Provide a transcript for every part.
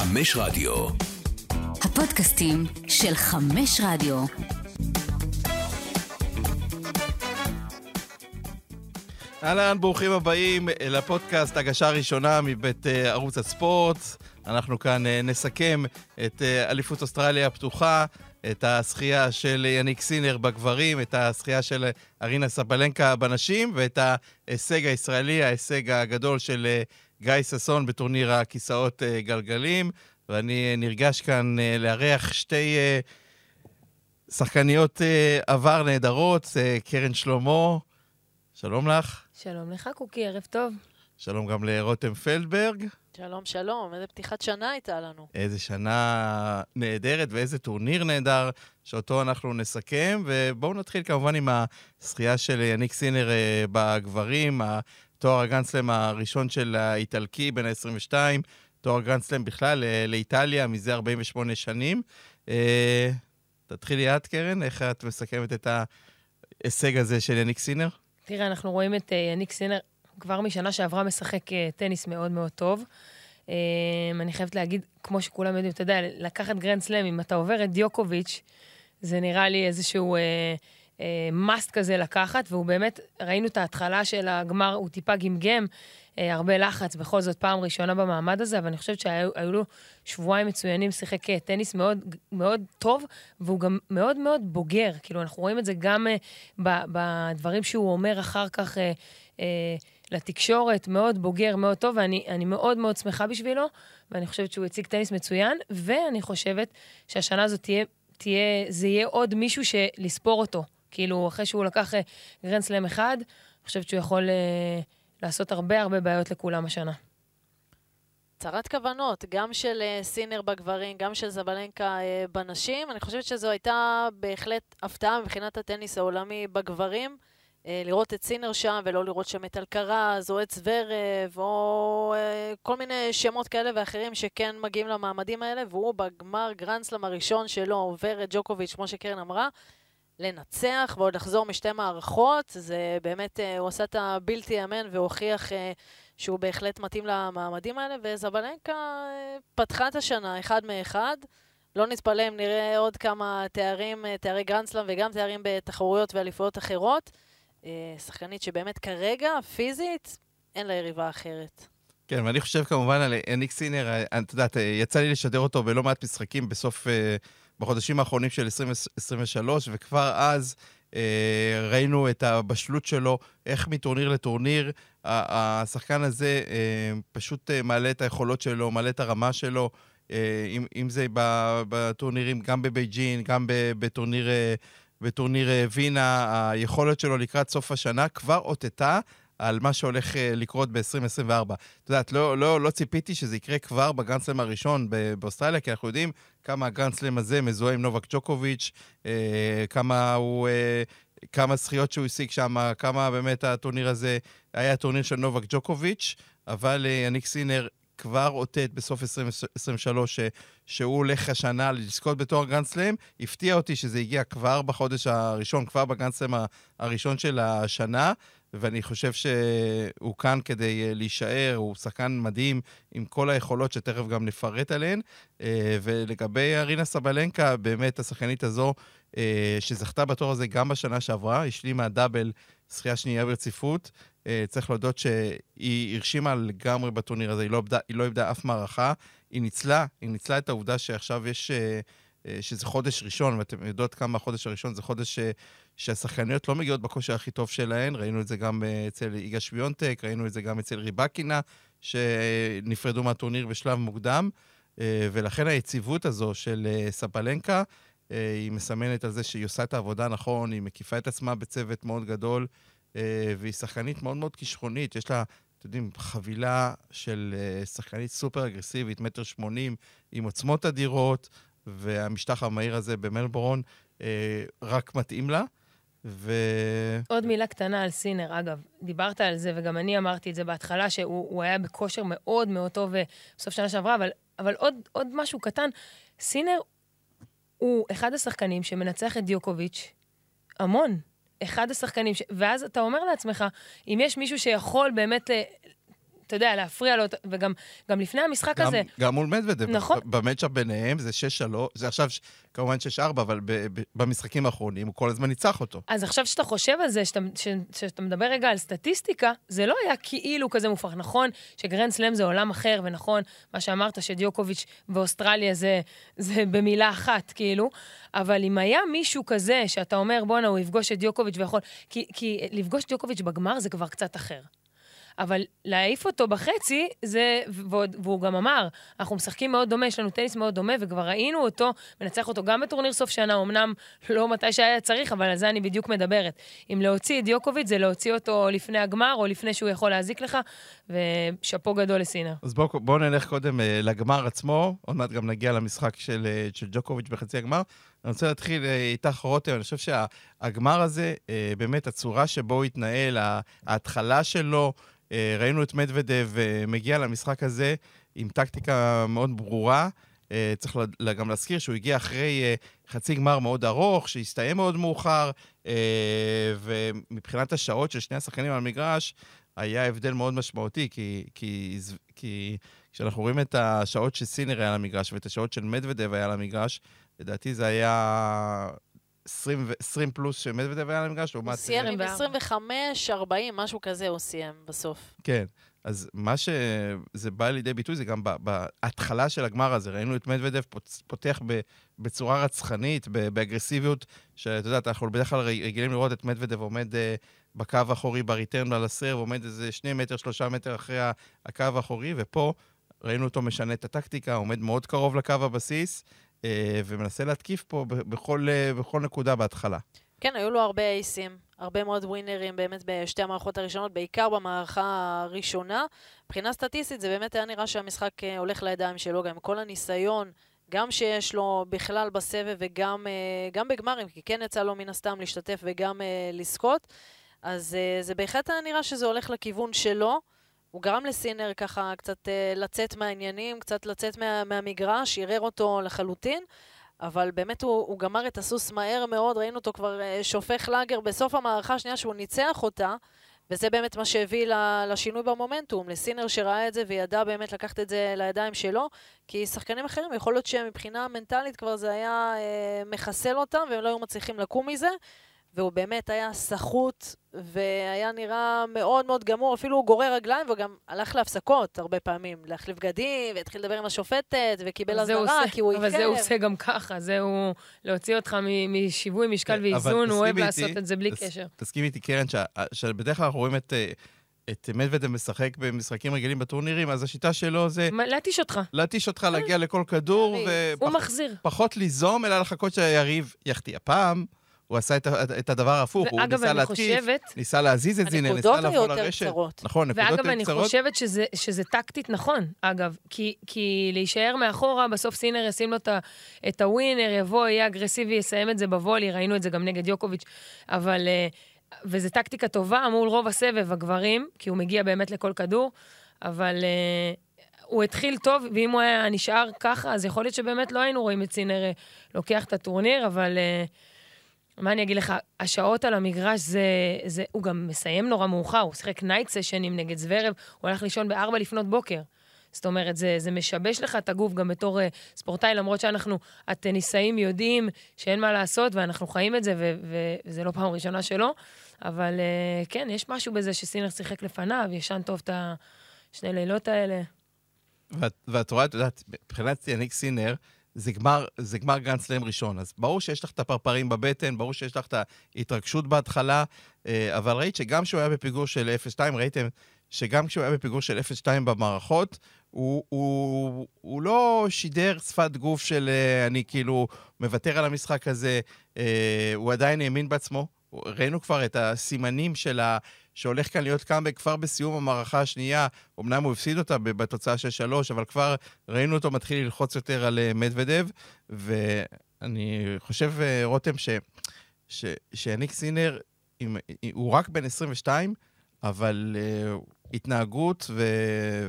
חמש רדיו. הפודקאסטים של חמש רדיו. אהלן, ברוכים הבאים לפודקאסט הגשה הראשונה מבית אה, ערוץ הספורט. אנחנו כאן אה, נסכם את אה, אליפות אוסטרליה הפתוחה, את הזכייה של יניק סינר בגברים, את הזכייה של ארינה סבלנקה בנשים, ואת ההישג הישראלי, ההישג הגדול של גיא ששון בטורניר הכיסאות גלגלים. ואני נרגש כאן לארח שתי שחקניות עבר נהדרות, קרן שלמה. שלום לך. שלום לך, קוקי, ערב טוב. שלום גם לרותם פלדברג. שלום, שלום, איזה פתיחת שנה הייתה לנו. איזה שנה נהדרת ואיזה טורניר נהדר שאותו אנחנו נסכם. ובואו נתחיל כמובן עם הזכייה של יניק סינר אה, בגברים, התואר הגרנדסלם הראשון של האיטלקי בן ה-22, תואר גרנדסלם בכלל אה, לאיטליה מזה 48 שנים. אה, תתחילי את, קרן, איך את מסכמת את ההישג הזה של יניק סינר? תראה, אנחנו רואים את יניק סינר כבר משנה שעברה משחק אה, טניס מאוד מאוד טוב. אה, אני חייבת להגיד, כמו שכולם יודעים, אתה יודע, לקחת גרנד סלאם, אם אתה עובר את דיוקוביץ', זה נראה לי איזשהו אה, אה, מאסט כזה לקחת, והוא באמת, ראינו את ההתחלה של הגמר, הוא טיפה גמגם, אה, הרבה לחץ, בכל זאת פעם ראשונה במעמד הזה, אבל אני חושבת שהיו לו שבועיים מצוינים, שיחק אה, טניס מאוד, מאוד טוב, והוא גם מאוד מאוד בוגר. כאילו, אנחנו רואים את זה גם אה, בדברים שהוא אומר אחר כך. אה, אה, לתקשורת, מאוד בוגר, מאוד טוב, ואני מאוד מאוד שמחה בשבילו, ואני חושבת שהוא הציג טניס מצוין, ואני חושבת שהשנה הזאת תהיה, תהיה, זה יהיה עוד מישהו שלספור אותו. כאילו, אחרי שהוא לקח אה, גרנד סלאם אחד, אני חושבת שהוא יכול אה, לעשות הרבה הרבה בעיות לכולם השנה. הצהרת כוונות, גם של אה, סינר בגברים, גם של סבלנקה אה, בנשים. אני חושבת שזו הייתה בהחלט הפתעה מבחינת הטניס העולמי בגברים. אה, לראות את סינר שם ולא לראות שם את אלקרז או את זוורב או אה, כל מיני שמות כאלה ואחרים שכן מגיעים למעמדים האלה והוא בגמר גרנדסלם הראשון שלו עובר את ג'וקוביץ' כמו שקרן אמרה לנצח ועוד לחזור משתי מערכות זה באמת, אה, הוא עשה את הבלתי יאמן והוכיח שהוא בהחלט מתאים למעמדים האלה וזבלנקה פתחה את השנה אחד מאחד לא נתפלא אם נראה עוד כמה תארים, תארי גרנדסלם וגם תארים בתחרויות ואליפויות אחרות. אה, שחקנית שבאמת כרגע, פיזית, אין לה יריבה אחרת. כן, ואני חושב כמובן על אניק סינר, אה, את יודעת, אה, יצא לי לשדר אותו בלא מעט משחקים בסוף, בחודשים האחרונים של 2023, וכבר אז ראינו את הבשלות שלו, איך מטורניר לטורניר, השחקן הזה פשוט מעלה את היכולות שלו, מעלה את הרמה שלו, אם, אם זה בטורנירים, גם בבייג'ין, גם בטורניר בטורניר אה, וינה, היכולת שלו לקראת סוף השנה כבר אותתה על מה שהולך אה, לקרות ב-2024. את יודעת, לא, לא, לא ציפיתי שזה יקרה כבר בגרנדסלם הראשון באוסטרליה, כי אנחנו יודעים כמה הגרנדסלם הזה מזוהה עם נובק ג'וקוביץ', אה, כמה הוא... אה, כמה זכיות שהוא השיג שם, כמה באמת הטורניר הזה היה טורניר של נובק ג'וקוביץ', אבל יניק סינר כבר אותת בסוף 2023 שהוא הולך השנה לזכות בתואר גרנדסלאם. הפתיע אותי שזה הגיע כבר בחודש הראשון, כבר בגרנדסלאם הראשון של השנה. ואני חושב שהוא כאן כדי אה, להישאר, הוא שחקן מדהים עם כל היכולות שתכף גם נפרט עליהן. אה, ולגבי ארינה סבלנקה, באמת השחקנית הזו אה, שזכתה בתואר הזה גם בשנה שעברה, השלימה דאבל זכייה שנייה ברציפות. צריך להודות שהיא הרשימה לגמרי בטורניר הזה, היא לא איבדה, היא לא איבדה אף מערכה. היא ניצלה, היא ניצלה את העובדה שעכשיו יש... שזה חודש ראשון, ואתם יודעות כמה החודש הראשון זה חודש שהשחקניות לא מגיעות בכושר הכי טוב שלהן, ראינו את זה גם אה, אצל יגה שוויונטק, ראינו את זה גם אצל ריבקינה, שנפרדו מהטורניר בשלב מוקדם, אה, ולכן היציבות הזו של אה, ספלנקה, היא מסמנת על זה שהיא עושה את העבודה נכון, היא מקיפה את עצמה בצוות מאוד גדול, והיא שחקנית מאוד מאוד כישרונית, יש לה... אתם יודעים, חבילה של שחקנית סופר אגרסיבית, מטר שמונים, עם עוצמות אדירות, והמשטח המהיר הזה במלבורון רק מתאים לה. ו... עוד מילה קטנה על סינר, אגב, דיברת על זה, וגם אני אמרתי את זה בהתחלה, שהוא היה בכושר מאוד מאוד טוב אה, בסוף שנה שעברה, אבל, אבל עוד, עוד משהו קטן, סינר הוא אחד השחקנים שמנצח את דיוקוביץ' המון. אחד השחקנים, ש... ואז אתה אומר לעצמך, אם יש מישהו שיכול באמת, ל... אתה יודע, להפריע לו, וגם גם לפני המשחק גם, הזה. גם מול מדוודב. נכון. במצ'אפ ביניהם זה 6-3, זה עכשיו כמובן 6-4, אבל ב- ב- במשחקים האחרונים הוא כל הזמן ניצח אותו. אז עכשיו שאתה חושב על זה, שאתה, ש- שאתה מדבר רגע על סטטיסטיקה, זה לא היה כאילו כזה מופרך. נכון שגרנד סלאם זה עולם אחר, ונכון, מה שאמרת, שדיוקוביץ' ואוסטרליה זה, זה במילה אחת, כאילו, אבל אם היה מישהו כזה, שאתה אומר, בואנה, הוא יפגוש את דיוקוביץ' ויכול... כי, כי לפגוש את דיוקוביץ' בגמר זה כבר קצת אחר. אבל להעיף אותו בחצי, זה, ועוד, והוא גם אמר, אנחנו משחקים מאוד דומה, יש לנו טניס מאוד דומה, וכבר ראינו אותו, מנצח אותו גם בטורניר סוף שנה, אמנם לא מתי שהיה צריך, אבל על זה אני בדיוק מדברת. אם להוציא את דיוקוביץ', זה להוציא אותו לפני הגמר, או לפני שהוא יכול להזיק לך, ושאפו גדול לסינר. אז בואו בוא נלך קודם אה, לגמר עצמו, עוד מעט גם נגיע למשחק של, אה, של ג'וקוביץ' בחצי הגמר. אני רוצה להתחיל אה, איתך, רותם, אני חושב שהגמר הזה, אה, באמת הצורה שבו הוא התנהל, ההתחלה שלו, אה, ראינו את מדוודב מגיע למשחק הזה עם טקטיקה מאוד ברורה. צריך גם להזכיר שהוא הגיע אחרי חצי גמר מאוד ארוך, שהסתיים מאוד מאוחר, ומבחינת השעות של שני השחקנים על המגרש, היה הבדל מאוד משמעותי, כי, כי, כי כשאנחנו רואים את השעות שסינר היה על המגרש ואת השעות של מדוודב היה על המגרש, לדעתי זה היה 20, ו- 20 פלוס שמדוודב היה על המגרש, הוא. סיים עם 24. 25, 40, משהו כזה הוא סיים בסוף. כן. אז מה שזה בא לידי ביטוי זה גם בהתחלה של הגמר הזה. ראינו את מדוודב פוצ- פותח ב- בצורה רצחנית, ב- באגרסיביות, שאת יודעת, אנחנו בדרך כלל רגילים לראות את מדוודב עומד אה, בקו האחורי בריטרן על הסרב, עומד איזה שני מטר, שלושה מטר אחרי הקו האחורי, ופה ראינו אותו משנה את הטקטיקה, עומד מאוד קרוב לקו הבסיס, אה, ומנסה להתקיף פה בכל, אה, בכל נקודה בהתחלה. כן, היו לו הרבה אייסים, הרבה מאוד ווינרים באמת בשתי המערכות הראשונות, בעיקר במערכה הראשונה. מבחינה סטטיסטית זה באמת היה נראה שהמשחק אה, הולך לידיים שלו, גם עם כל הניסיון, גם שיש לו בכלל בסבב וגם אה, גם בגמרים, כי כן יצא לו מן הסתם להשתתף וגם אה, לזכות. אז אה, זה בהחלט היה נראה שזה הולך לכיוון שלו. הוא גרם לסינר ככה קצת אה, לצאת מהעניינים, קצת לצאת מה, מהמגרש, ערער אותו לחלוטין. אבל באמת הוא, הוא גמר את הסוס מהר מאוד, ראינו אותו כבר אה, שופך לאגר בסוף המערכה השנייה שהוא ניצח אותה, וזה באמת מה שהביא לשינוי במומנטום, לסינר שראה את זה וידע באמת לקחת את זה לידיים שלו, כי שחקנים אחרים, יכול להיות שמבחינה מנטלית כבר זה היה אה, מחסל אותם והם לא היו מצליחים לקום מזה, והוא באמת היה סחוט והיה נראה מאוד מאוד גמור, אפילו הוא גורר רגליים וגם הלך להפסקות הרבה פעמים, להחליף בגדים, והתחיל לדבר עם השופטת, וקיבל אבל זה הוא אזהרה כי הוא אבל זה. הוא עושה גם ככה, זה הוא להוציא אותך מ- משיווי משקל כן, ואיזון, הוא אוהב תסכימי לעשות איתי- את זה בלי תס- קשר. תסכים איתי, קרן, שבדרך כלל אנחנו רואים את... אה, את מדוודב משחק במשחקים רגילים בטורנירים, אז השיטה שלו זה להתיש אותך. להתיש אותך להגיע לכל כדור, להריץ. הוא מחזיר. ליזום, אלא לחכות שהיריב יחטיא. הפעם הוא עשה את, את הדבר ההפוך, הוא ואגב, ניסה להתקיף, חושבת, ניסה להזיז את זינר, ניסה הנקודות היו לבוא יותר לרשת. קצרות. נכון, נקודות ואגב, יותר אני קצרות. חושבת שזה, שזה טקטית נכון, אגב. כי, כי להישאר מאחורה, בסוף סינר ישים לו את את הווינר, יבוא, יהיה אגרסיבי, יסיים את זה בוולי, ראינו את זה גם נגד יוקוביץ', אבל... אה, וזו טקטיקה טובה מול רוב הסבב, הגברים, כי הוא מגיע באמת לכל כדור, אבל uh, הוא התחיל טוב, ואם הוא היה נשאר ככה, אז יכול להיות שבאמת לא היינו רואים את סינר אה, לוקח את הטורניר, אבל uh, מה אני אגיד לך, השעות על המגרש זה, זה... הוא גם מסיים נורא מאוחר, הוא שיחק night sessions נגד זוורב, הוא הלך לישון בארבע לפנות בוקר. זאת אומרת, זה, זה משבש לך את הגוף גם בתור אה, ספורטאי, למרות שאנחנו, הטניסאים יודעים שאין מה לעשות, ואנחנו חיים את זה, ו- ו- וזה לא פעם ראשונה שלו, אבל אה, כן, יש משהו בזה שסינר שיחק לפניו, ישן טוב את השני לילות האלה. ואת, ואת רואה, את יודעת, מבחינת יניק סינר, זה גמר, זה גמר גרנד סלאם ראשון. אז ברור שיש לך את הפרפרים בבטן, ברור שיש לך את ההתרגשות בהתחלה, אה, אבל ראית שגם כשהוא היה בפיגור של 0-2, ראיתם שגם כשהוא היה בפיגור של 0-2 במערכות, הוא, הוא, הוא לא שידר שפת גוף של אה, אני כאילו מוותר על המשחק הזה, אה, הוא עדיין האמין בעצמו. ראינו כבר את הסימנים של ה... שהולך כאן להיות קאמבק כבר בסיום המערכה השנייה. אמנם הוא הפסיד אותה בתוצאה של שלוש, אבל כבר ראינו אותו מתחיל ללחוץ יותר על אה, מדוודב, ואני חושב, אה, רותם, ש, ש, שיניק סינר, עם, הוא רק בן 22, אבל uh, התנהגות ו,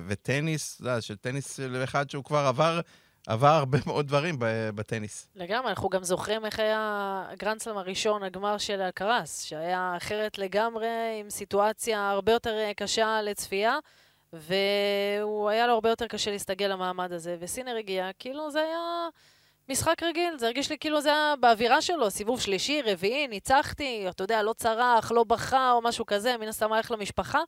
וטניס, יודע, של טניס אחד שהוא כבר עבר, עבר הרבה מאוד דברים בטניס. לגמרי, אנחנו גם זוכרים איך היה הגרנדסלם הראשון, הגמר של הקרס, שהיה אחרת לגמרי, עם סיטואציה הרבה יותר אה, קשה לצפייה, והוא היה לו הרבה יותר קשה להסתגל למעמד הזה, וסינר הגיע, כאילו זה היה משחק רגיל, זה הרגיש לי כאילו זה היה באווירה שלו, סיבוב שלישי, רביעי, ניצחתי, אתה יודע, לא צרח, לא בכה או משהו כזה, מן הסתם הלך למשפחה.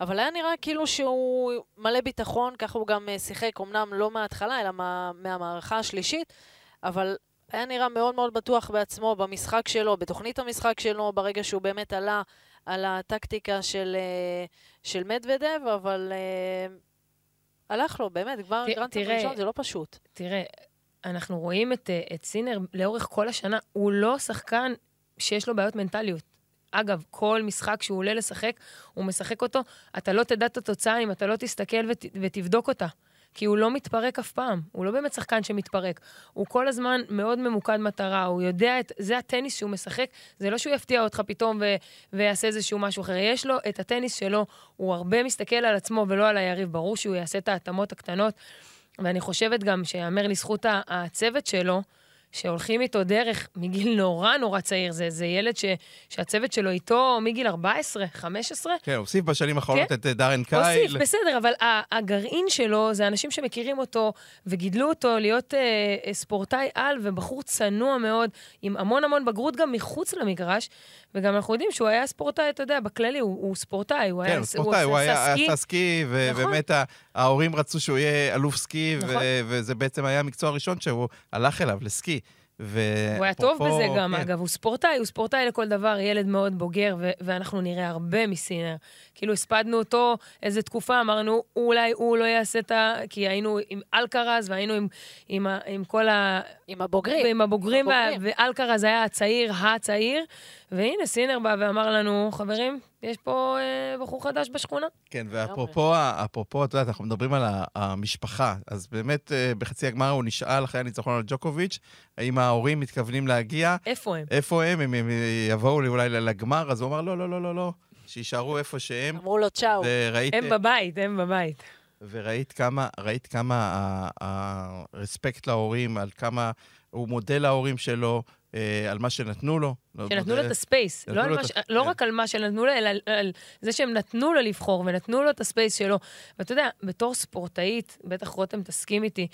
אבל היה נראה כאילו שהוא מלא ביטחון, ככה הוא גם אה, שיחק, אמנם לא מההתחלה, אלא מה, מהמערכה השלישית, אבל היה נראה מאוד מאוד בטוח בעצמו, במשחק שלו, בתוכנית המשחק שלו, ברגע שהוא באמת עלה על הטקטיקה של, אה, של מדוודב, אבל אה, הלך לו, באמת, כבר גרנד ראשון זה לא פשוט. תראה, אנחנו רואים את, את סינר לאורך כל השנה, הוא לא שחקן שיש לו בעיות מנטליות. אגב, כל משחק שהוא עולה לשחק, הוא משחק אותו, אתה לא תדע את התוצאה אם אתה לא תסתכל ות, ותבדוק אותה. כי הוא לא מתפרק אף פעם, הוא לא באמת שחקן שמתפרק. הוא כל הזמן מאוד ממוקד מטרה, הוא יודע את... זה הטניס שהוא משחק, זה לא שהוא יפתיע אותך פתאום ו, ויעשה איזשהו משהו אחר. יש לו את הטניס שלו, הוא הרבה מסתכל על עצמו ולא על היריב. ברור שהוא יעשה את ההתאמות הקטנות, ואני חושבת גם שיאמר לזכות הצוות שלו, שהולכים איתו דרך מגיל נורא נורא צעיר. זה, זה ילד ש, שהצוות שלו איתו מגיל 14, 15. כן, הוסיף בשנים האחרונות כן? את אה, דארן קייל. הוסיף, בסדר, אבל הגרעין שלו זה אנשים שמכירים אותו וגידלו אותו להיות אה, אה, ספורטאי על ובחור צנוע מאוד, עם המון המון בגרות גם מחוץ למגרש. וגם אנחנו יודעים שהוא היה ספורטאי, אתה יודע, בכללי, הוא, הוא ספורטאי, הוא כן, היה, הוא ספורטאי, הוא, הוא היה, עשה סקי, ובאמת נכון. ההורים רצו שהוא יהיה אלוף סקי, נכון. וזה בעצם היה המקצוע הראשון שהוא הלך אליו, לסקי. ו... הוא היה טוב בזה גם, כן. אגב, הוא ספורטאי, הוא ספורטאי לכל דבר, ילד מאוד בוגר, ו- ואנחנו נראה הרבה מסינר. כאילו, הספדנו אותו איזה תקופה, אמרנו, אולי הוא לא יעשה את ה... כי היינו עם אלקרז, והיינו עם, עם, עם, עם כל ה... עם הבוגרים. עם הבוגרים, הבוגרים. ואלקרז היה הצעיר, הצעיר, והנה, סינר בא ואמר לנו, חברים, יש פה אה, בחור חדש בשכונה. כן, ואפרופו, אפרופו, את יודעת, אנחנו מדברים על המשפחה, אז באמת אה, בחצי הגמר הוא נשאל אחרי הניצחון על ג'וקוביץ', האם ההורים מתכוונים להגיע. איפה הם? איפה הם? הם, הם יבואו אולי לגמר, אז הוא אמר, לא, לא, לא, לא, לא, שיישארו איפה שהם. אמרו לו צ'או. וראית, הם בבית, הם בבית. וראית כמה, ראית כמה הרספקט להורים, על כמה הוא מודה להורים שלו, אה, על מה שנתנו לו. לא שנתנו לו את הספייס, לא, לא כן. רק על מה שנתנו לו, אלא על זה שהם נתנו לו לבחור ונתנו לו את הספייס שלו. ואתה יודע, בתור ספורטאית, בטח רותם תסכים איתי,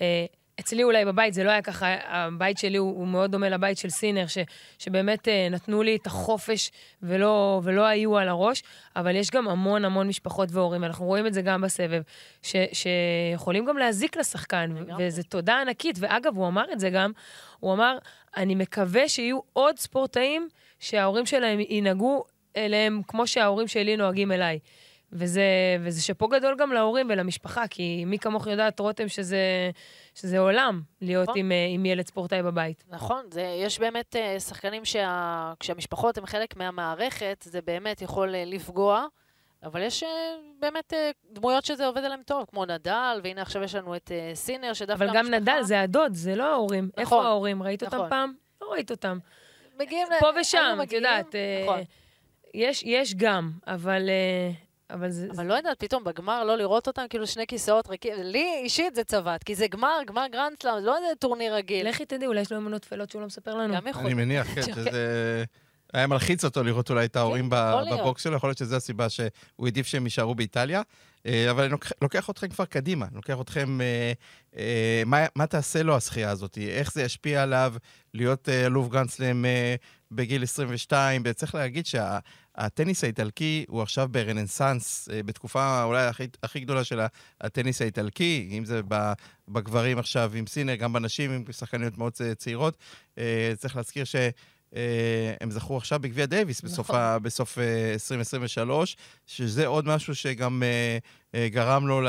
אה, אצלי אולי בבית זה לא היה ככה, הבית שלי הוא, הוא מאוד דומה לבית של סינר, ש, שבאמת אה, נתנו לי את החופש ולא, ולא היו על הראש, אבל יש גם המון המון משפחות והורים, אנחנו רואים את זה גם בסבב, ש, שיכולים גם להזיק לשחקן, וזו תודה ענקית. ואגב, הוא אמר את זה גם, הוא אמר, אני מקווה שיהיו עוד ספורטאים שההורים שלהם ינהגו אליהם כמו שההורים שלי נוהגים אליי. וזה, וזה שאפו גדול גם להורים ולמשפחה, כי מי כמוך יודעת, רותם, שזה, שזה עולם להיות נכון. עם, אה, עם ילד ספורטאי בבית. נכון, זה, יש באמת uh, שחקנים שכשהמשפחות הן חלק מהמערכת, זה באמת יכול uh, לפגוע, אבל יש באמת דמויות שזה עובד עליהם טוב, כמו נדל, והנה עכשיו יש לנו את סינר, שדווקא המשפחה... אבל גם נדל זה הדוד, זה לא ההורים. נכון. איפה ההורים? ראית נכון. אותם פעם? לא ראית אותם. מגיעים... פה ושם, את יודעת. נכון. יש, יש גם, אבל... אבל זה... אבל לא יודעת, פתאום בגמר לא לראות אותם, כאילו שני כיסאות ריקים. לי אישית זה צבט, כי זה גמר, גמר גרנדסלאם, זה לא איזה טורניר רגיל. לכי תדעי, אולי יש לו אמונות טפלות שהוא לא מספר לנו. גם יכול. אני מניח, כן, שזה... היה מלחיץ אותו לראות אולי את ההורים כן, ב box שלו, יכול להיות שזו הסיבה שהוא העדיף שהם יישארו באיטליה. אה, אבל אני לוקח אתכם כבר קדימה, אני לוקח אתכם, אה, אה, מה, מה תעשה לו הזכייה הזאת? איך זה ישפיע עליו להיות אלוף גרנדסלם בגיל 22? וצריך להגיד שהטניס האיטלקי הוא עכשיו ברנסאנס, בתקופה אולי הכי, הכי גדולה של הטניס האיטלקי, אם זה בגברים עכשיו עם סינר, גם בנשים עם שחקניות מאוד צעירות. צריך להזכיר ש... אה, הם זכו עכשיו בגביע דייוויס נכון. בסוף, ה, בסוף 2023, אה, שזה עוד משהו שגם אה, גרם לו,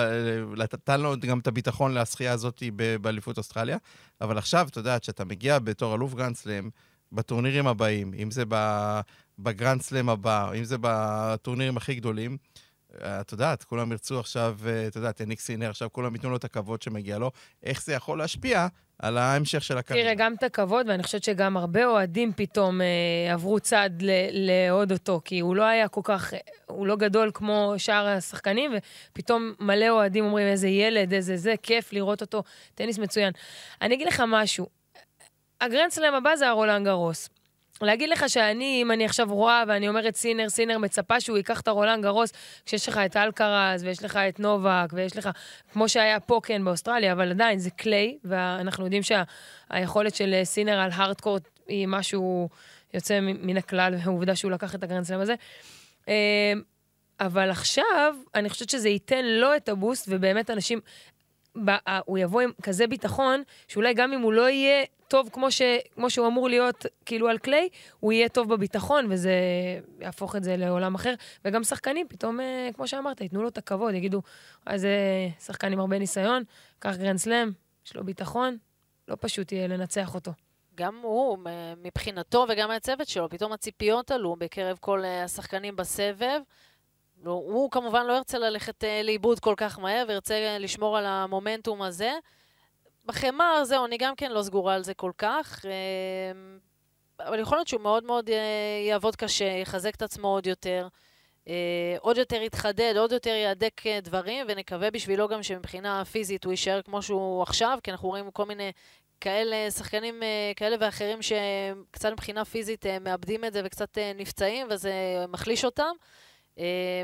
נתן לו גם את הביטחון לשחייה הזאת באליפות אוסטרליה. אבל עכשיו, אתה יודע, כשאתה מגיע בתור אלוף גרנדסלאם, בטורנירים הבאים, אם זה בגרנדסלאם הבא, אם זה בטורנירים הכי גדולים, את יודעת, כולם ירצו עכשיו, את יודעת, יניק סינר, עכשיו כולם ייתנו לו את הכבוד שמגיע לו. איך זה יכול להשפיע על ההמשך של הקריירה. תראה, גם את הכבוד, ואני חושבת שגם הרבה אוהדים פתאום אה, עברו צד לאהוד אותו, כי הוא לא היה כל כך, הוא לא גדול כמו שאר השחקנים, ופתאום מלא אוהדים אומרים, איזה ילד, איזה זה, כיף לראות אותו, טניס מצוין. אני אגיד לך משהו, הגרנדסלאם הבא זה הרולנד גרוס. להגיד לך שאני, אם אני עכשיו רואה ואני אומרת סינר, סינר מצפה שהוא ייקח את הרולנד גרוס, כשיש לך את אלקרז ויש לך את נובק ויש לך, כמו שהיה פה כן באוסטרליה, אבל עדיין זה קליי, ואנחנו יודעים שהיכולת של סינר על הארדקורט היא משהו יוצא מן הכלל, והעובדה שהוא לקח את הגרנדסלם הזה. אמ, אבל עכשיו, אני חושבת שזה ייתן לו את הבוסט, ובאמת אנשים, הוא יבוא עם כזה ביטחון, שאולי גם אם הוא לא יהיה טוב כמו, ש, כמו שהוא אמור להיות כאילו על קליי, הוא יהיה טוב בביטחון, וזה יהפוך את זה לעולם אחר. וגם שחקנים, פתאום, אה, כמו שאמרת, ייתנו לו את הכבוד, יגידו, איזה שחקן עם הרבה ניסיון, לקח גרנד סלאם, יש לו ביטחון, לא פשוט יהיה לנצח אותו. גם הוא, מבחינתו וגם מהצוות שלו, פתאום הציפיות עלו בקרב כל אה, השחקנים בסבב. הוא כמובן לא ירצה ללכת אה, לאיבוד כל כך מהר וירצה לשמור על המומנטום הזה. בחמר, זהו, אני גם כן לא סגורה על זה כל כך. אה, אבל יכול להיות שהוא מאוד מאוד יעבוד קשה, יחזק את עצמו עוד יותר. עוד יותר יתחדד, עוד יותר יהדק דברים, ונקווה בשבילו גם שמבחינה פיזית הוא יישאר כמו שהוא עכשיו, כי אנחנו רואים כל מיני כאלה, שחקנים אה, כאלה ואחרים שקצת מבחינה פיזית אה, מאבדים את זה וקצת אה, נפצעים, וזה מחליש אותם.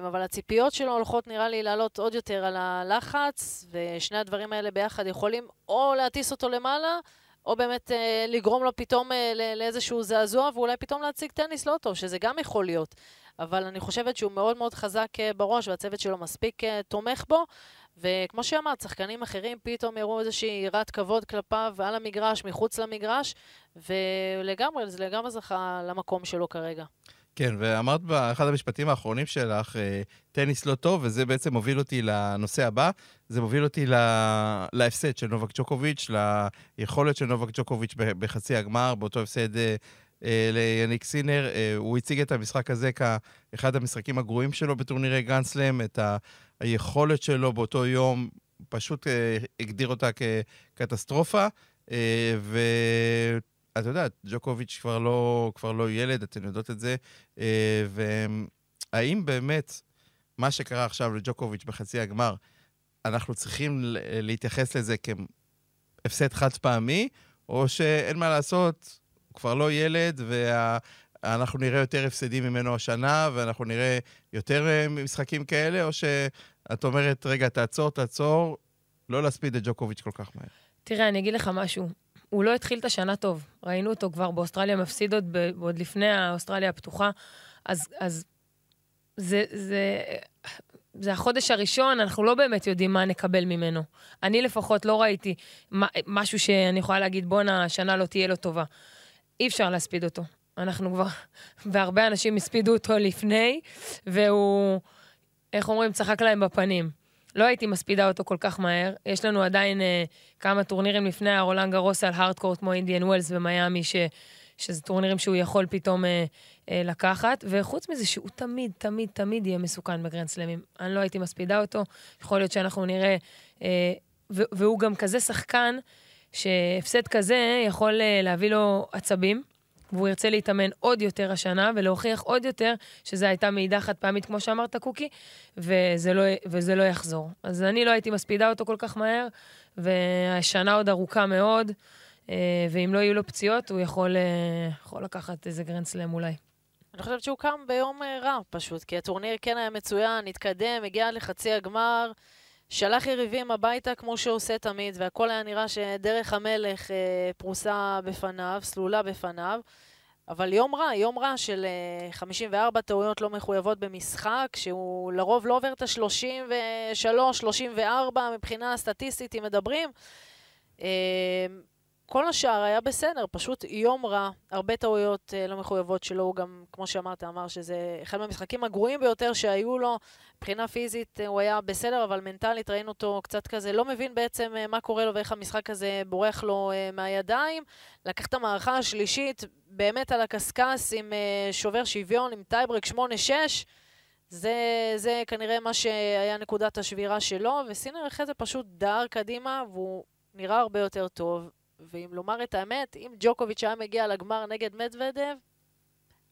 אבל הציפיות שלו הולכות, נראה לי, לעלות עוד יותר על הלחץ, ושני הדברים האלה ביחד יכולים או להטיס אותו למעלה, או באמת לגרום לו פתאום לאיזשהו זעזוע, ואולי פתאום להציג טניס לא טוב, שזה גם יכול להיות. אבל אני חושבת שהוא מאוד מאוד חזק בראש, והצוות שלו מספיק תומך בו, וכמו שאמרת, שחקנים אחרים פתאום יראו איזושהי יראת כבוד כלפיו על המגרש, מחוץ למגרש, ולגמרי, זה לגמרי זכה למקום שלו כרגע. כן, ואמרת באחד המשפטים האחרונים שלך, אה, טניס לא טוב, וזה בעצם מוביל אותי לנושא הבא. זה מוביל אותי לה... להפסד של נובק ג'וקוביץ', ליכולת של נובק ג'וקוביץ' בחצי הגמר, באותו הפסד אה, אה, ליניק סינר. אה, הוא הציג את המשחק הזה כאחד המשחקים הגרועים שלו בטורנירי גרנדסלאם, את ה... היכולת שלו באותו יום, פשוט אה, הגדיר אותה כקטסטרופה. אה, ואת יודעת, ג'וקוביץ' כבר לא, כבר לא ילד, אתן יודעות את זה. אה, והאם באמת מה שקרה עכשיו לג'וקוביץ' בחצי הגמר, אנחנו צריכים להתייחס לזה כהפסד חד פעמי, או שאין מה לעשות, הוא כבר לא ילד, וה... אנחנו נראה יותר הפסדים ממנו השנה, ואנחנו נראה יותר אה, משחקים כאלה, או שאת אומרת, רגע, תעצור, תעצור, לא להספיד את ג'וקוביץ' כל כך מהר? תראה, אני אגיד לך משהו. הוא לא התחיל את השנה טוב. ראינו אותו כבר באוסטרליה מפסיד עוד, עוד לפני האוסטרליה הפתוחה. אז, אז זה, זה, זה החודש הראשון, אנחנו לא באמת יודעים מה נקבל ממנו. אני לפחות לא ראיתי משהו שאני יכולה להגיד, בואנה, השנה לא תהיה לו טובה. אי אפשר להספיד אותו. אנחנו כבר, והרבה אנשים הספידו אותו לפני, והוא, איך אומרים, צחק להם בפנים. לא הייתי מספידה אותו כל כך מהר. יש לנו עדיין אה, כמה טורנירים לפני הרולנד גרוס על הארדקורט כמו אינדיאן ווילס ומיאמי, ש, שזה טורנירים שהוא יכול פתאום אה, אה, לקחת. וחוץ מזה שהוא תמיד, תמיד, תמיד יהיה מסוכן בגרנד סלמים. אני לא הייתי מספידה אותו. יכול להיות שאנחנו נראה... אה, והוא גם כזה שחקן, שהפסד כזה יכול אה, להביא לו עצבים. והוא ירצה להתאמן עוד יותר השנה ולהוכיח עוד יותר שזו הייתה מעידה חד פעמית, כמו שאמרת, קוקי, וזה לא, וזה לא יחזור. אז אני לא הייתי מספידה אותו כל כך מהר, והשנה עוד ארוכה מאוד, אה, ואם לא יהיו לו פציעות, הוא יכול, אה, יכול לקחת איזה גרנד סלאם אולי. אני חושבת שהוא קם ביום אה, רע, פשוט, כי הטורניר כן היה מצוין, התקדם, הגיע לחצי הגמר. שלח יריבים הביתה כמו שהוא עושה תמיד, והכל היה נראה שדרך המלך אה, פרוסה בפניו, סלולה בפניו. אבל יום רע, יום רע של אה, 54 טעויות לא מחויבות במשחק, שהוא לרוב לא עובר את ה-33, 34 מבחינה סטטיסטית, אם מדברים. כל השאר היה בסדר, פשוט יום רע, הרבה טעויות אה, לא מחויבות שלו, הוא גם, כמו שאמרת, אמר שזה אחד מהמשחקים הגרועים ביותר שהיו לו. מבחינה פיזית אה, הוא היה בסדר, אבל מנטלית ראינו אותו קצת כזה, לא מבין בעצם אה, מה קורה לו ואיך המשחק הזה בורח לו אה, מהידיים. לקח את המערכה השלישית באמת על הקשקש עם אה, שובר שוויון, עם טייברק 8-6. זה, זה כנראה מה שהיה נקודת השבירה שלו, וסינר אחרי זה פשוט דהר קדימה, והוא נראה הרבה יותר טוב. ואם לומר את האמת, אם ג'וקוביץ' היה מגיע לגמר נגד מדוודב,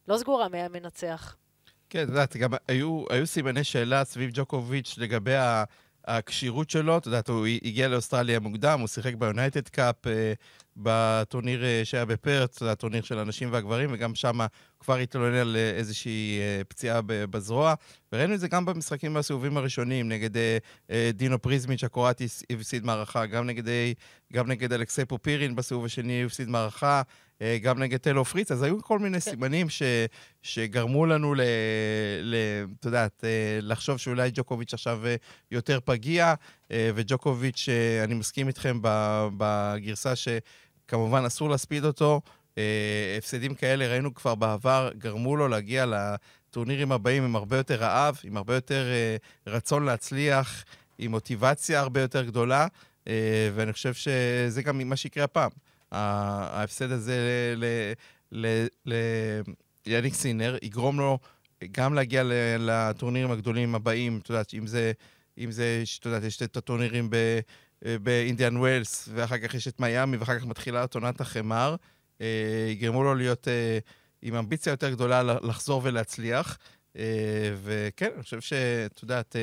לא סגורה מי היה מנצח. כן, את יודעת, גם היו, היו סימני שאלה סביב ג'וקוביץ' לגבי הכשירות שלו, אתה יודע, הוא הגיע לאוסטרליה מוקדם, הוא שיחק ביונייטד קאפ, אה, בטורניר אה, שהיה בפרץ, הטורניר של הנשים והגברים, וגם שם כבר התלונן על אה, איזושהי פציעה בזרוע. וראינו את זה גם במשחקים בסיבובים הראשונים, נגד דינו פריזמיץ' הקרואטי הפסיד מערכה, גם נגד, גם נגד אלכסי פופירין בסיבוב השני הפסיד מערכה. אה, גם נגד טלו פריץ, אז היו כל מיני כן. סימנים ש, שגרמו לנו, ל, ל, את יודעת, אה, לחשוב שאולי ג'וקוביץ' עכשיו אה, יותר פגיע, וג'וקוביץ', אני מסכים איתכם בגרסה שכמובן אסור להספיד אותו. הפסדים כאלה ראינו כבר בעבר, גרמו לו להגיע לטורנירים הבאים עם הרבה יותר רעב, עם הרבה יותר רצון להצליח, עם מוטיבציה הרבה יותר גדולה, ואני חושב שזה גם מה שיקרה הפעם. ההפסד הזה ליאניק סינר יגרום לו גם להגיע לטורנירים הגדולים הבאים, את יודעת, אם זה, אם זה, את יודעת, יש את הטורנירים באינדיאן ווילס, ואחר כך יש את מיאמי, ואחר כך מתחילה עונת החמר, אה, יגרמו לו להיות אה, עם אמביציה יותר גדולה לחזור ולהצליח. אה, וכן, אני חושב שאת יודעת,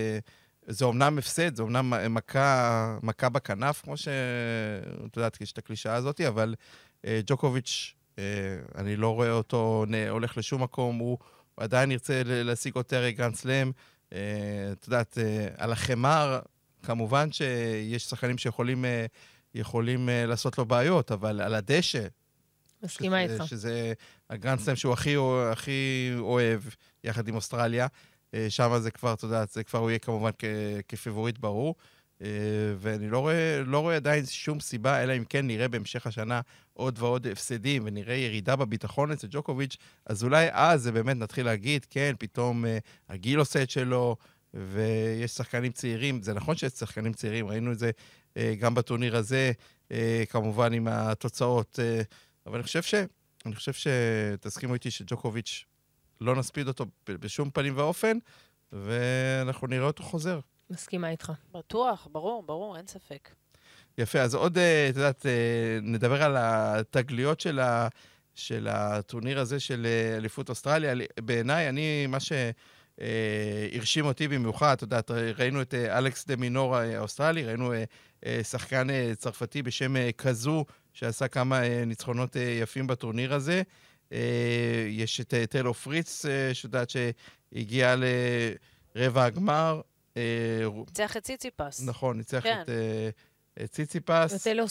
זה אומנם הפסד, זה אומנם מכה, מכה בכנף, כמו שאת יודעת, יש את הקלישאה הזאת, אבל אה, ג'וקוביץ', אה, אני לא רואה אותו הולך לשום מקום, הוא עדיין ירצה להשיג יותר גרנד סלאם. אה, את יודעת, אה, על החימר, כמובן שיש שחקנים שיכולים אה, יכולים, אה, לעשות לו בעיות, אבל על הדשא, מסכימה איתך. שזה הגרנד סלאם שהוא הכי, הכי אוהב, יחד עם אוסטרליה. אה, שם זה כבר, אתה יודע, זה כבר הוא יהיה כמובן כפיבוריט ברור. אה, ואני לא רואה, לא רואה עדיין שום סיבה, אלא אם כן נראה בהמשך השנה עוד ועוד הפסדים, ונראה ירידה בביטחון אצל ג'וקוביץ', אז אולי אז זה באמת נתחיל להגיד, כן, פתאום אה, הגיל עושה את שלו, ויש שחקנים צעירים. זה נכון שיש שחקנים צעירים, ראינו את זה גם בטורניר הזה, כמובן עם התוצאות. אבל אני חושב ש... אני חושב שתסכימו איתי שג'וקוביץ' לא נספיד אותו בשום פנים ואופן, ואנחנו נראה אותו חוזר. מסכימה איתך. בטוח, ברור, ברור, אין ספק. יפה, אז עוד, אה, את יודעת, אה, נדבר על התגליות של, ה, של הטורניר הזה של אה, אליפות אוסטרליה. בעיניי, אני, מה שהרשים אותי במיוחד, את יודעת, ראינו את אלכס דה מינור האוסטרלי, ראינו שחקן צרפתי בשם קזו, שעשה כמה ניצחונות יפים בטורניר הזה. אה, יש את אה, טיילור פריץ, אה, שיודעת שהגיע לרבע הגמר. ניצח את ציציפס. נכון, ניצח כן. את ציציפס. וטיילור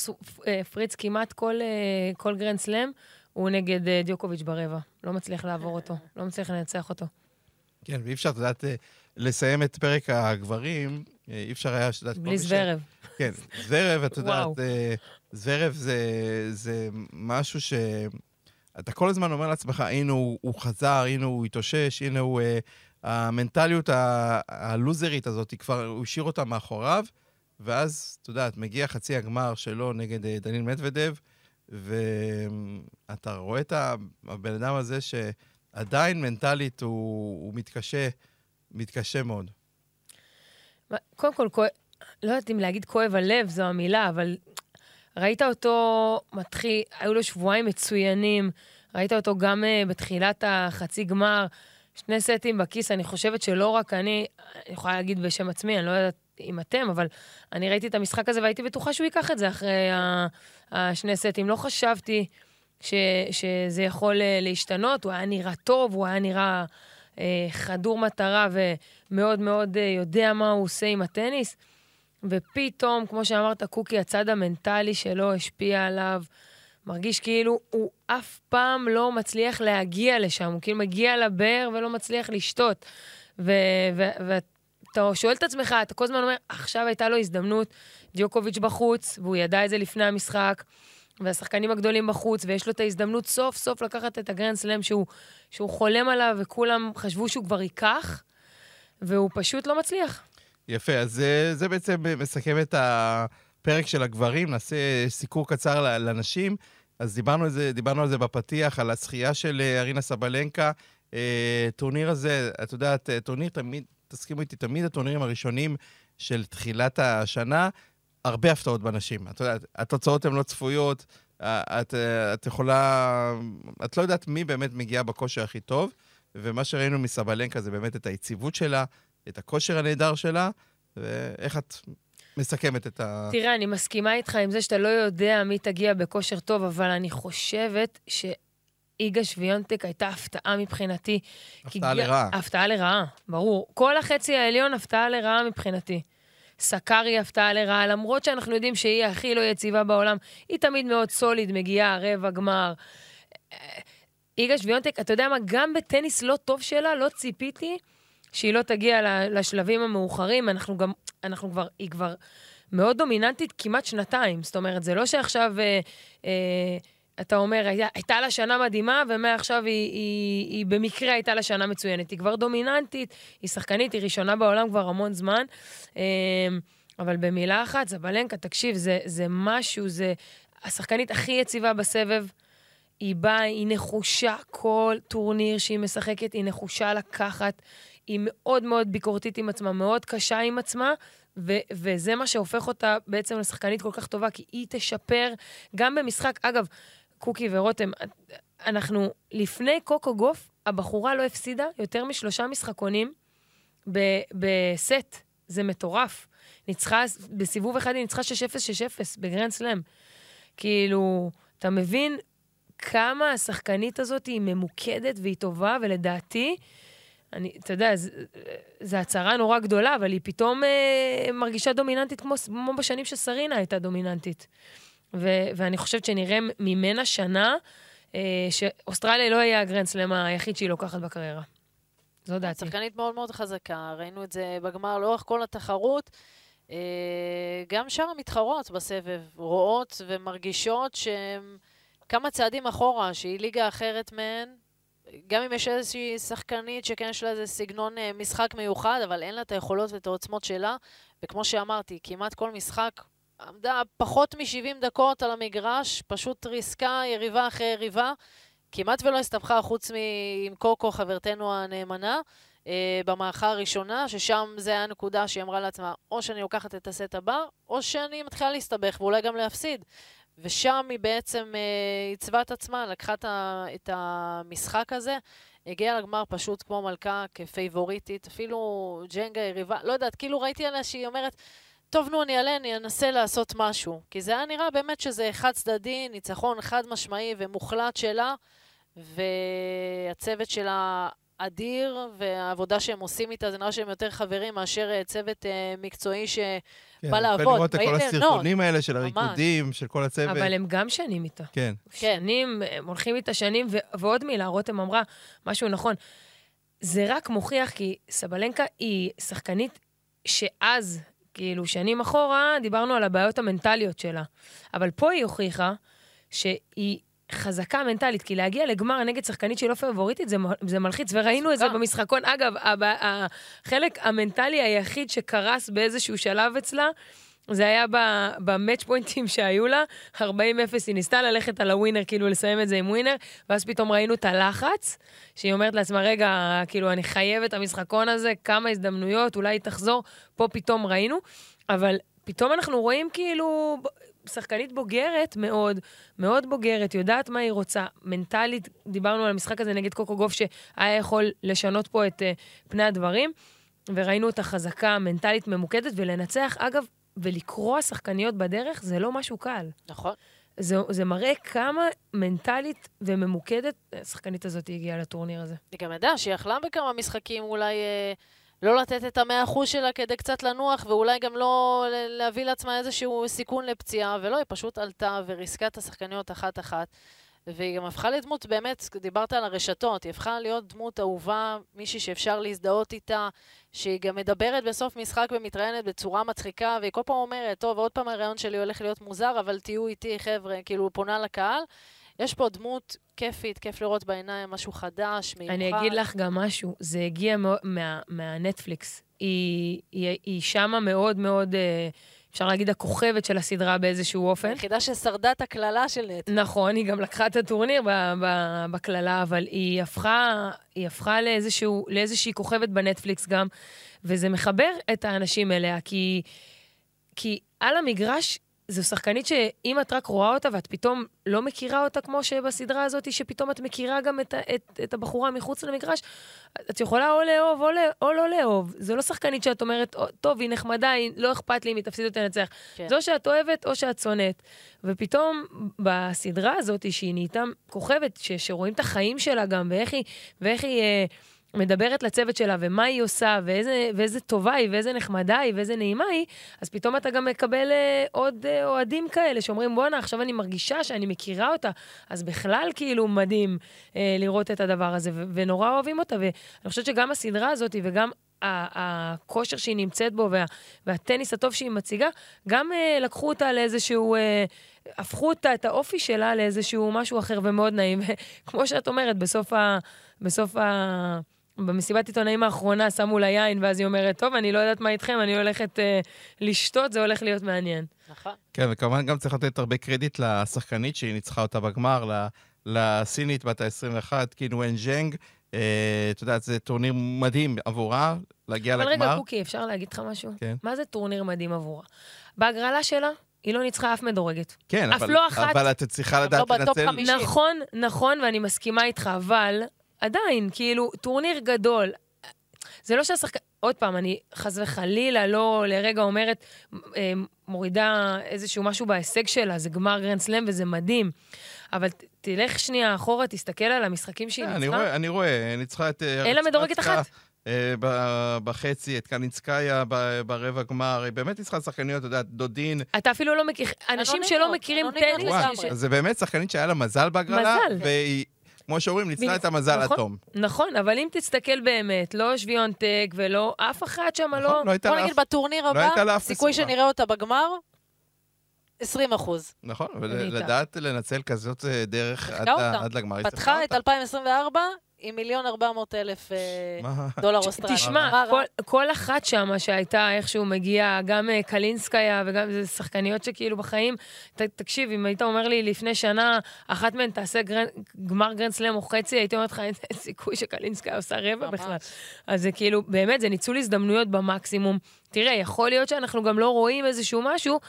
פריץ כמעט כל, כל גרנד סלאם הוא נגד דיוקוביץ' ברבע. לא מצליח לעבור אותו, לא מצליח לנצח אותו. כן, ואי אפשר, את יודעת, לסיים את פרק הגברים, אי אפשר היה, את יודעת... בלי זוורב. כן, זוורב, את יודעת, זוורב זה, זה משהו ש... אתה כל הזמן אומר לעצמך, הנה הוא, הוא חזר, הנה הוא התאושש, הנה הוא... Uh, המנטליות הלוזרית הזאת, היא כבר, הוא השאיר אותה מאחוריו, ואז, את מגיע חצי הגמר שלו נגד uh, דניל מדוודב, ואתה רואה את הבן אדם הזה שעדיין מנטלית הוא, הוא מתקשה, מתקשה מאוד. קודם כל, לא יודעת אם להגיד כואב הלב, זו המילה, אבל ראית אותו מתחיל, היו לו שבועיים מצוינים, ראית אותו גם uh, בתחילת החצי גמר, שני סטים בכיס, אני חושבת שלא רק אני, אני יכולה להגיד בשם עצמי, אני לא יודעת אם אתם, אבל אני ראיתי את המשחק הזה והייתי בטוחה שהוא ייקח את זה אחרי השני סטים. לא חשבתי ש, שזה יכול uh, להשתנות, הוא היה נראה טוב, הוא היה נראה uh, חדור מטרה ומאוד מאוד uh, יודע מה הוא עושה עם הטניס. ופתאום, כמו שאמרת, קוקי, הצד המנטלי שלו השפיע עליו. מרגיש כאילו הוא אף פעם לא מצליח להגיע לשם, הוא כאילו מגיע לבאר ולא מצליח לשתות. ואתה שואל את עצמך, אתה כל הזמן אומר, עכשיו הייתה לו הזדמנות, דיוקוביץ' בחוץ, והוא ידע את זה לפני המשחק, והשחקנים הגדולים בחוץ, ויש לו את ההזדמנות סוף סוף לקחת את הגרנד סלאם שהוא, שהוא חולם עליו, וכולם חשבו שהוא כבר ייקח, והוא פשוט לא מצליח. יפה, אז זה, זה בעצם מסכם את הפרק של הגברים, נעשה סיקור קצר לנשים. אז דיברנו על זה, דיברנו על זה בפתיח, על הזכייה של אה, ארינה סבלנקה. אה, טורניר הזה, את יודעת, אה, טורניר תמיד, תסכימו איתי, תמיד הטורנירים הראשונים של תחילת השנה, הרבה הפתעות בנשים. את יודעת, התוצאות הן לא צפויות, את, את יכולה, את לא יודעת מי באמת מגיע בכושר הכי טוב, ומה שראינו מסבלנקה זה באמת את היציבות שלה, את הכושר הנהדר שלה, ואיך את מסכמת את ה... תראה, אני מסכימה איתך עם זה שאתה לא יודע מי תגיע בכושר טוב, אבל אני חושבת שאיגה שוויונטק הייתה הפתעה מבחינתי. הפתעה לרעה. הפתעה לרעה, ברור. כל החצי העליון הפתעה לרעה מבחינתי. סקארי הפתעה לרעה, למרות שאנחנו יודעים שהיא הכי לא יציבה בעולם, היא תמיד מאוד סוליד, מגיעה רבע גמר. איגה שוויונטק, אתה יודע מה, גם בטניס לא טוב שלה, לא ציפיתי שהיא לא תגיע לשלבים המאוחרים. אנחנו גם, אנחנו כבר, היא כבר מאוד דומיננטית כמעט שנתיים. זאת אומרת, זה לא שעכשיו, אה, אה, אתה אומר, הייתה, הייתה לה שנה מדהימה, ומעכשיו היא, היא, היא במקרה הייתה לה שנה מצוינת. היא כבר דומיננטית, היא שחקנית, היא ראשונה בעולם כבר המון זמן. אה, אבל במילה אחת, זבלנקה, תקשיב, זה, זה משהו, זה השחקנית הכי יציבה בסבב. היא באה, היא נחושה כל טורניר שהיא משחקת, היא נחושה לקחת. היא מאוד מאוד ביקורתית עם עצמה, מאוד קשה עם עצמה, ו- וזה מה שהופך אותה בעצם לשחקנית כל כך טובה, כי היא תשפר גם במשחק. אגב, קוקי ורותם, אנחנו לפני קוקו גוף, הבחורה לא הפסידה יותר משלושה משחקונים בסט. זה מטורף. ניצחה, בסיבוב אחד היא ניצחה 6-0, 6-0 בגרנד סלאם. כאילו, אתה מבין כמה השחקנית הזאת היא ממוקדת והיא טובה, ולדעתי, אני, אתה יודע, זו הצהרה נורא גדולה, אבל היא פתאום אה, מרגישה דומיננטית כמו, כמו בשנים שסרינה הייתה דומיננטית. ו, ואני חושבת שנראה ממנה שנה אה, שאוסטרליה לא יהיה הגרנד סלאם היחיד שהיא לוקחת בקריירה. זו דעתי. שחקנית מאוד מאוד חזקה, ראינו את זה בגמר לאורך כל התחרות. אה, גם שאר המתחרות בסבב רואות ומרגישות שהן כמה צעדים אחורה, שהיא ליגה אחרת מהן. גם אם יש איזושהי שחקנית שכן יש לה איזה סגנון אה, משחק מיוחד, אבל אין לה את היכולות ואת העוצמות שלה. וכמו שאמרתי, כמעט כל משחק עמדה פחות מ-70 דקות על המגרש, פשוט ריסקה יריבה אחרי יריבה. כמעט ולא הסתבכה חוץ עם קוקו, חברתנו הנאמנה, אה, במערכה הראשונה, ששם זה היה הנקודה שהיא אמרה לעצמה, או שאני לוקחת את הסט הבא, או שאני מתחילה להסתבך ואולי גם להפסיד. ושם היא בעצם אה, עיצבה את עצמה, לקחה את, המשחק הזה, הגיעה לגמר פשוט כמו מלכה, כפייבוריטית, אפילו ג'נגה יריבה, לא יודעת, כאילו ראיתי עליה שהיא אומרת, טוב, נו, אני אעלה, אני אנסה לעשות משהו. כי זה היה נראה באמת שזה חד צדדי, ניצחון חד משמעי ומוחלט שלה, והצוות שלה אדיר, והעבודה שהם עושים איתה, זה נראה שהם יותר חברים מאשר אה, צוות אה, מקצועי ש... כן, לעבוד, יפה לראות את כל ליהנות. הסרטונים האלה של ממש. הריקודים, של כל הצוות. אבל הם גם שנים איתה. כן. שנים, הם הולכים איתה שנים, ו- ועוד מילה, רותם אמרה משהו נכון. זה רק מוכיח כי סבלנקה היא שחקנית שאז, כאילו, שנים אחורה, דיברנו על הבעיות המנטליות שלה. אבל פה היא הוכיחה שהיא חזקה מנטלית, כי להגיע לגמר נגד שחקנית שהיא לא פבוריטית, זה, זה מלחיץ, וראינו את זה. במשחקון. אגב, החלק המנטלי היחיד שקרס באיזשהו שלב אצלה, זה היה במאץ' פוינטים שהיו לה, 40-0, היא ניסתה ללכת על הווינר, כאילו לסיים את זה עם ווינר, ואז פתאום ראינו את הלחץ, שהיא אומרת לעצמה, רגע, כאילו, אני חייבת את המשחקון הזה, כמה הזדמנויות, אולי היא תחזור, פה פתאום ראינו, אבל פתאום אנחנו רואים כאילו שחקנית בוגרת מאוד, מאוד בוגרת, יודעת מה היא רוצה, מנטלית, דיברנו על המשחק הזה נגד קוקו גוף, שהיה יכול לשנות פה את uh, פני הדברים, וראינו אותה חזקה, מנטלית ממוקדת, ולנצח, אגב, ולקרוע שחקניות בדרך זה לא משהו קל. נכון. זה, זה מראה כמה מנטלית וממוקדת השחקנית הזאת הגיעה לטורניר הזה. היא גם ידעה שהיא יכלה בכמה משחקים אולי אה, לא לתת את המאה אחוז שלה כדי קצת לנוח, ואולי גם לא להביא לעצמה איזשהו סיכון לפציעה, ולא, היא פשוט עלתה וריסקה את השחקניות אחת-אחת. והיא גם הפכה לדמות, באמת, דיברת על הרשתות, היא הפכה להיות דמות אהובה, מישהי שאפשר להזדהות איתה, שהיא גם מדברת בסוף משחק ומתראיינת בצורה מצחיקה, והיא כל פעם אומרת, טוב, עוד פעם הרעיון שלי הולך להיות מוזר, אבל תהיו איתי, חבר'ה, כאילו, פונה לקהל. יש פה דמות כיפית, כיף לראות בעיניים, משהו חדש, מיוחד. אני אגיד לך גם משהו, זה הגיע מה, מה, מהנטפליקס. היא, היא, היא שמה מאוד מאוד, אה, אפשר להגיד, הכוכבת של הסדרה באיזשהו אופן. היחידה ששרדה את הקללה של נט. נכון, היא גם לקחה את הטורניר בקללה, אבל היא הפכה, היא הפכה לאיזשהו, לאיזושהי כוכבת בנטפליקס גם, וזה מחבר את האנשים אליה, כי, כי על המגרש זו שחקנית שאם את רק רואה אותה ואת פתאום לא מכירה אותה כמו שבסדרה הזאת, שפתאום את מכירה גם את, את, את הבחורה מחוץ למגרש, את יכולה או לאהוב או, לא, או לא לאהוב. זו לא שחקנית שאת אומרת, "או, טוב, היא נחמדה, היא לא אכפת לי אם היא תפסיד או תנצח. כן. זו שאת אוהבת או שאת שונאת. ופתאום בסדרה הזאת, שהיא נהייתה כוכבת, ש, שרואים את החיים שלה גם, ואיך היא, ואיך היא אה, מדברת לצוות שלה, ומה היא עושה, ואיזה, ואיזה טובה היא, ואיזה נחמדה היא, ואיזה נעימה היא, אז פתאום אתה גם מקבל אה, עוד אה, אוהדים כאלה, שאומרים, בואנה, עכשיו אני מרגישה שאני מכירה אותה. אז בכלל, כאילו, מדהים אה, לראות את הדבר הזה, ו- ונורא אוהבים אותה. ואני חושבת שגם הסדרה הזאת, וגם הכושר שהיא נמצאת בו, וה, והטניס הטוב שהיא מציגה, גם אה, לקחו אותה לאיזשהו... אה, הפכו אותה, את האופי שלה לאיזשהו משהו אחר ומאוד נעים. כמו שאת אומרת, בסוף ה... בסוף ה... במסיבת עיתונאים האחרונה שמו לה יין, ואז היא אומרת, טוב, אני לא יודעת מה איתכם, אני הולכת אה, לשתות, זה הולך להיות מעניין. נכון. כן, וכמובן גם צריך לתת הרבה קרדיט לשחקנית שהיא ניצחה אותה בגמר, ל- לסינית בת ה-21, קינוון ז'נג. אה, את יודעת, זה טורניר מדהים עבורה, להגיע אבל לגמר. רגע, קוקי, אפשר להגיד לך משהו? כן. מה זה טורניר מדהים עבורה? בהגרלה שלה, היא לא ניצחה אף מדורגת. כן, אף אבל, לא אחת. אבל את צריכה לדעת לא בטופ לנצל... נכון, נכון, ואני מסכימה איתך, אבל עדיין, כאילו, טורניר גדול. זה לא שהשחקן... עוד פעם, אני חס וחלילה לא לרגע אומרת, אה, מורידה איזשהו משהו בהישג שלה, זה גמר גרנד סלאם וזה מדהים. אבל ת- תלך שנייה אחורה, תסתכל על המשחקים שהיא כן, אני ניצחה. רואה, אני רואה, ניצחה את... אה, אין לה מדורגת אחת. אה, ב- בחצי, את קלינסקיה ב- ברבע גמר, היא באמת ניצחה שחקניות, אתה יודע, דודין. אתה אפילו לא מכיר... אנשים שלא מכירים טניס... זה באמת שחקנית שהיה לה מזל בהגרלה, מזל. והיא, כמו שאומרים, ניצלה בדיוק, את המזל עד נכון. תום. נכון, אבל אם תסתכל באמת, לא שוויונטק ולא אף אחת שם, לא... נכון, לא הייתה בוא לה נגיד. בטורניר לא הבא, אף סיכוי. שנראה אותה בגמר, 20 אחוז. נכון. ולדעת לנצל כזאת אה, דרך עד. עד לגמר. פתחה את אותה. 2024 עם מיליון 400 אלף אה? דולר אוסטרלי. תשמע? כל, אחת שם שהייתה איכשהו מגיעה, גם אה, קלינסקיה וגם זה שחקניות שכאילו בחיים, תקשיב, אם היית אומר לי לפני שנה, אחת מהן תעשה גמר גרנד סלאם או חצי, הייתי אומרת לך, אין סיכוי שקלינסקיה עושה רבע. בכלל. אז זה כאילו, באמת, זה ניצול הזדמנויות במקסימום. תראה, יכול להיות שאנחנו גם לא רואים איזשהו משהו,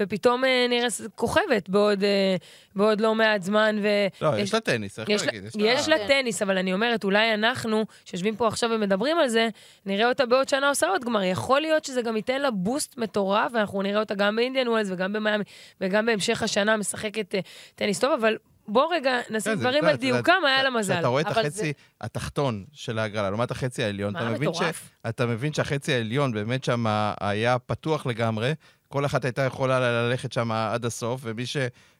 ופתאום אה, נראה כוכבת בעוד, אה, בעוד לא מעט זמן, ו... לא, יש לה טניס, יש, לה, להגיד? יש לה. טניס, אבל אני אומרת, אולי אנחנו, שיושבים פה עכשיו ומדברים על זה, נראה אותה בעוד שנה עושה עוד גמר. יכול להיות שזה גם ייתן לה בוסט מטורף, ואנחנו נראה אותה גם באינדיאן ווילס וגם במיאמי, וגם בהמשך השנה משחקת אה, טניס טוב, אבל בוא רגע נשים כן, זה- דברים אתה על דיוקם, אתה- היה לה מזל. כשאתה רואה את החצי התחתון של ההגרלה, לעומת החצי העליון, אתה מבין ש- מטורף. אתה מבין שהחצי העליון באמת שם היה פתוח לגמרי, כל אחת הייתה יכולה ללכת שם עד הסוף, ומי ש...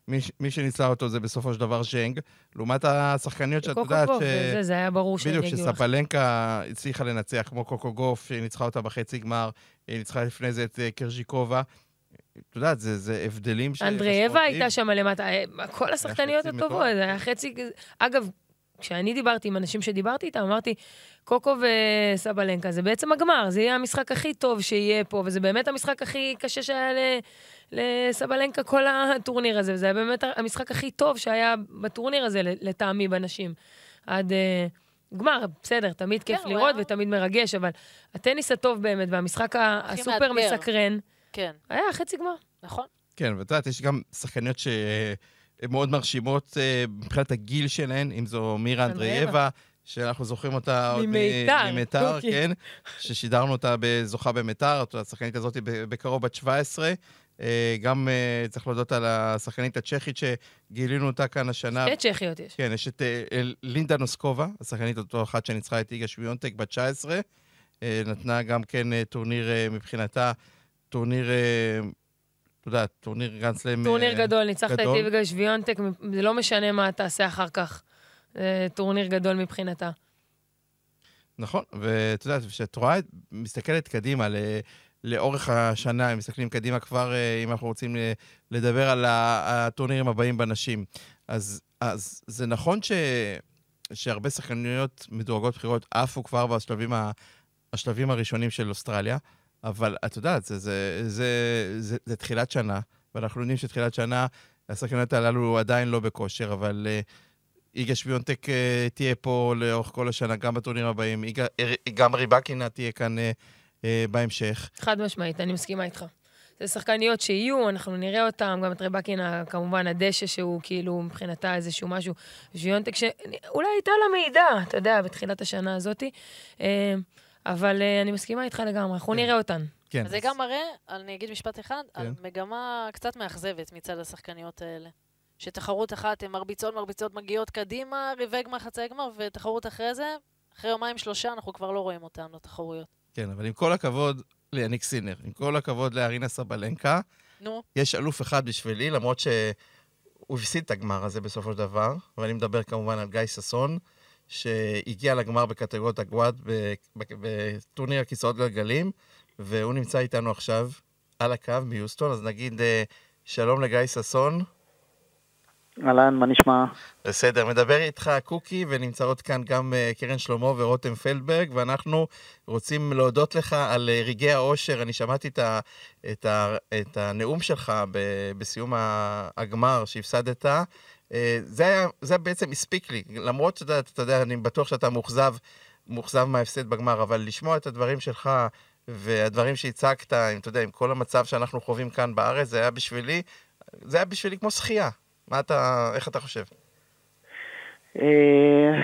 מי, מי שניצלה אותו זה בסופו של דבר ז'נג, לעומת השחקניות שאת יודעת ש... וזה, זה היה ברור שהם בדיוק, יגיעו. לך. שספלנקה הצליחה לנצח, כמו קוקו גוף, שהיא ניצחה אותה בחצי גמר, היא ניצחה לפני זה את אה, קרז'יקובה. את יודעת, זה, זה הבדלים ש... אנדריאבה. הייתה שם למטה, אה, כל השחקניות הטובות. זה היה חצי... אגב, כשאני דיברתי עם אנשים שדיברתי איתם, אמרתי, קוקו וסבלנקה, זה בעצם הגמר, זה יהיה המשחק הכי טוב שיהיה פה, וזה באמת המשחק הכי קשה שהיה ל- לסבלנקה כל הטורניר הזה, וזה היה באמת המשחק הכי טוב שהיה בטורניר הזה, לטעמי, בנשים. עד אה, גמר, בסדר, תמיד כיף כן, לראות ותמיד מרגש, אבל הטניס הטוב באמת, והמשחק הסופר. מסקרן, כן, היה חצי גמר. נכון. כן, ואת יודעת, יש גם שחקניות שהן מאוד מרשימות אה, מבחינת הגיל שלהן, אם זו מירה. אנדריאבה, שאנחנו זוכרים אותה עוד ממיתר, ממיתר. כן, ששידרנו אותה בזוכה במיתר, את יודעת, השחקנית הזאת ב- בקרוב בת 17. אה, גם אה, צריך להודות על השחקנית הצ'כית שגילינו אותה כאן השנה. שתי צ'כיות יש. כן, יש את לינדה נוסקובה, השחקנית אותו אחת שניצחה את איגה שוויונטק בת 19. אה, נתנה גם כן טורניר מבחינתה, טורניר, אה, אתה יודע, טורניר גרנדסלאם. טורניר אה, גדול, ניצחת את. איגה שוויונטק, זה לא משנה מה תעשה אחר כך. זה טורניר גדול מבחינתה. נכון, ואת יודעת, כשאת רואה, מסתכלת קדימה ל... לאורך השנה, אם מסתכלים קדימה כבר, אה, אם אנחנו רוצים לדבר על הטורנירים הבאים בנשים. אז, אז זה נכון ש, שהרבה שחקניות מדורגות בחירות עפו כבר בשלבים ה, השלבים הראשונים של אוסטרליה, אבל את יודעת, זה, זה, זה, זה, זה תחילת שנה, ואנחנו יודעים שתחילת שנה, השחקניות הללו עדיין לא בכושר, אבל uh, איגה שוויונטק uh, תהיה פה לאורך כל השנה, גם בטורניר הבאים, איגה, גם ריבקינה תהיה כאן uh, uh, בהמשך. חד משמעית, אני מסכימה איתך. זה שחקניות שיהיו, אנחנו נראה אותן, גם את רבקין, כמובן, הדשא, שהוא כאילו מבחינתה איזשהו משהו, ויונטק, שאולי הייתה לה מידע, אתה יודע, בתחילת השנה הזאת, אה, אבל אה, אני מסכימה איתך לגמרי, אנחנו כן. נראה אותן. כן. זה גם מראה, אני אגיד משפט אחד, כן. על מגמה קצת מאכזבת מצד השחקניות האלה. שתחרות אחת הן מרביצות, מרביצות, מגיעות קדימה, רבעי גמר, חצי גמר, ותחרות אחרי זה, אחרי יומיים שלושה אנחנו כבר לא רואים אותן לתחרויות. כן, אבל עם כל הכבוד ליניק סינר, עם כל הכבוד לארינה סבלנקה, נו. יש אלוף אחד בשבילי, למרות שהוא הפסיד את הגמר הזה בסופו של דבר, ואני מדבר כמובן על גיא ששון, שהגיע לגמר בקטגוריות הגוואד בטורניר הכיסאות גלגלים, והוא נמצא איתנו עכשיו על הקו מיוסטון, אז נגיד אה, שלום לגיא ששון. אהלן, מה נשמע? בסדר, מדבר איתך קוקי, ונמצאות כאן גם uh, קרן שלמה ורותם פלדברג, ואנחנו רוצים להודות לך על uh, רגעי האושר. אני שמעתי את, ה, את, ה, את הנאום שלך ב, בסיום הגמר שהפסדת. Uh, זה, היה, זה בעצם הספיק לי, למרות שאתה אתה יודע, אני בטוח שאתה מאוכזב, מאוכזב מההפסד בגמר, אבל לשמוע את הדברים שלך והדברים שהצגת, עם, אתה יודע, עם כל המצב שאנחנו חווים כאן בארץ, זה היה בשבילי, זה היה בשבילי כמו שחייה. מה אתה, איך אתה חושב? אה,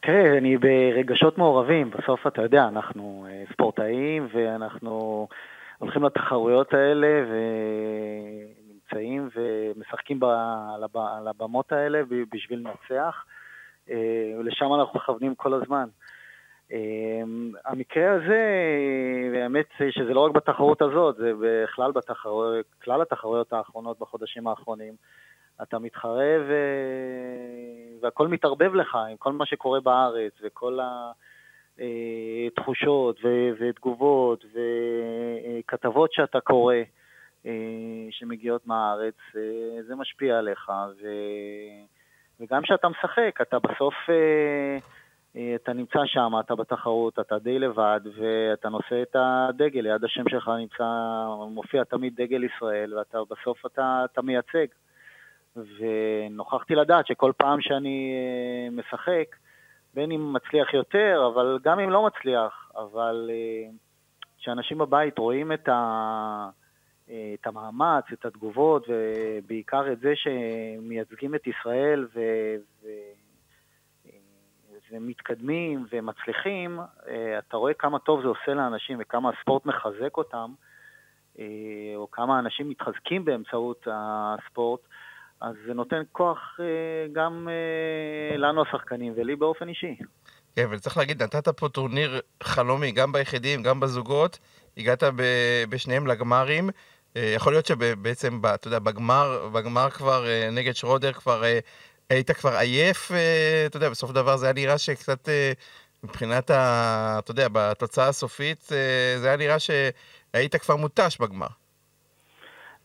תראה, אני ברגשות מעורבים. בסוף, אתה יודע, אנחנו אה, ספורטאים ואנחנו הולכים לתחרויות האלה ונמצאים ומשחקים על הבמות האלה בשביל לנצח, אה, ולשם אנחנו מכוונים כל הזמן. המקרה הזה, האמת שזה לא רק בתחרות הזאת, זה בכלל בתחרויות, התחרויות האחרונות בחודשים האחרונים. אתה מתחרה ו... והכל מתערבב לך עם כל מה שקורה בארץ וכל התחושות ו... ותגובות וכתבות שאתה קורא אה, שמגיעות מהארץ, אה, זה משפיע עליך. ו... וגם כשאתה משחק, אתה בסוף... אה, אתה נמצא שם, אתה בתחרות, אתה די לבד, ואתה נושא את הדגל, ליד השם שלך נמצא, מופיע תמיד דגל ישראל, ואתה בסוף אתה, אתה מייצג. ונוכחתי לדעת שכל פעם שאני אה, משחק, בין אם מצליח יותר, אבל גם אם לא מצליח, אבל אה, כשאנשים בבית רואים את, ה, אה, את המאמץ, את התגובות, ובעיקר את זה שמייצגים את ישראל ו, ו, ומתקדמים ומצליחים, אתה רואה כמה טוב זה עושה לאנשים וכמה הספורט מחזק אותם, או כמה אנשים מתחזקים באמצעות הספורט. אז זה נותן כוח אה, גם אה, לנו השחקנים ולי באופן אישי. כן, וצריך להגיד, נתת פה טורניר חלומי, גם ביחידים, גם בזוגות, הגעת בשניהם לגמרים. אה, יכול להיות שבעצם, אתה יודע, בגמר, בגמר כבר נגד שרודר כבר היית כבר עייף, אתה יודע, בסוף הדבר זה היה נראה שקצת מבחינת, ה, אתה יודע, בתוצאה הסופית, זה היה נראה שהיית כבר מותש בגמר.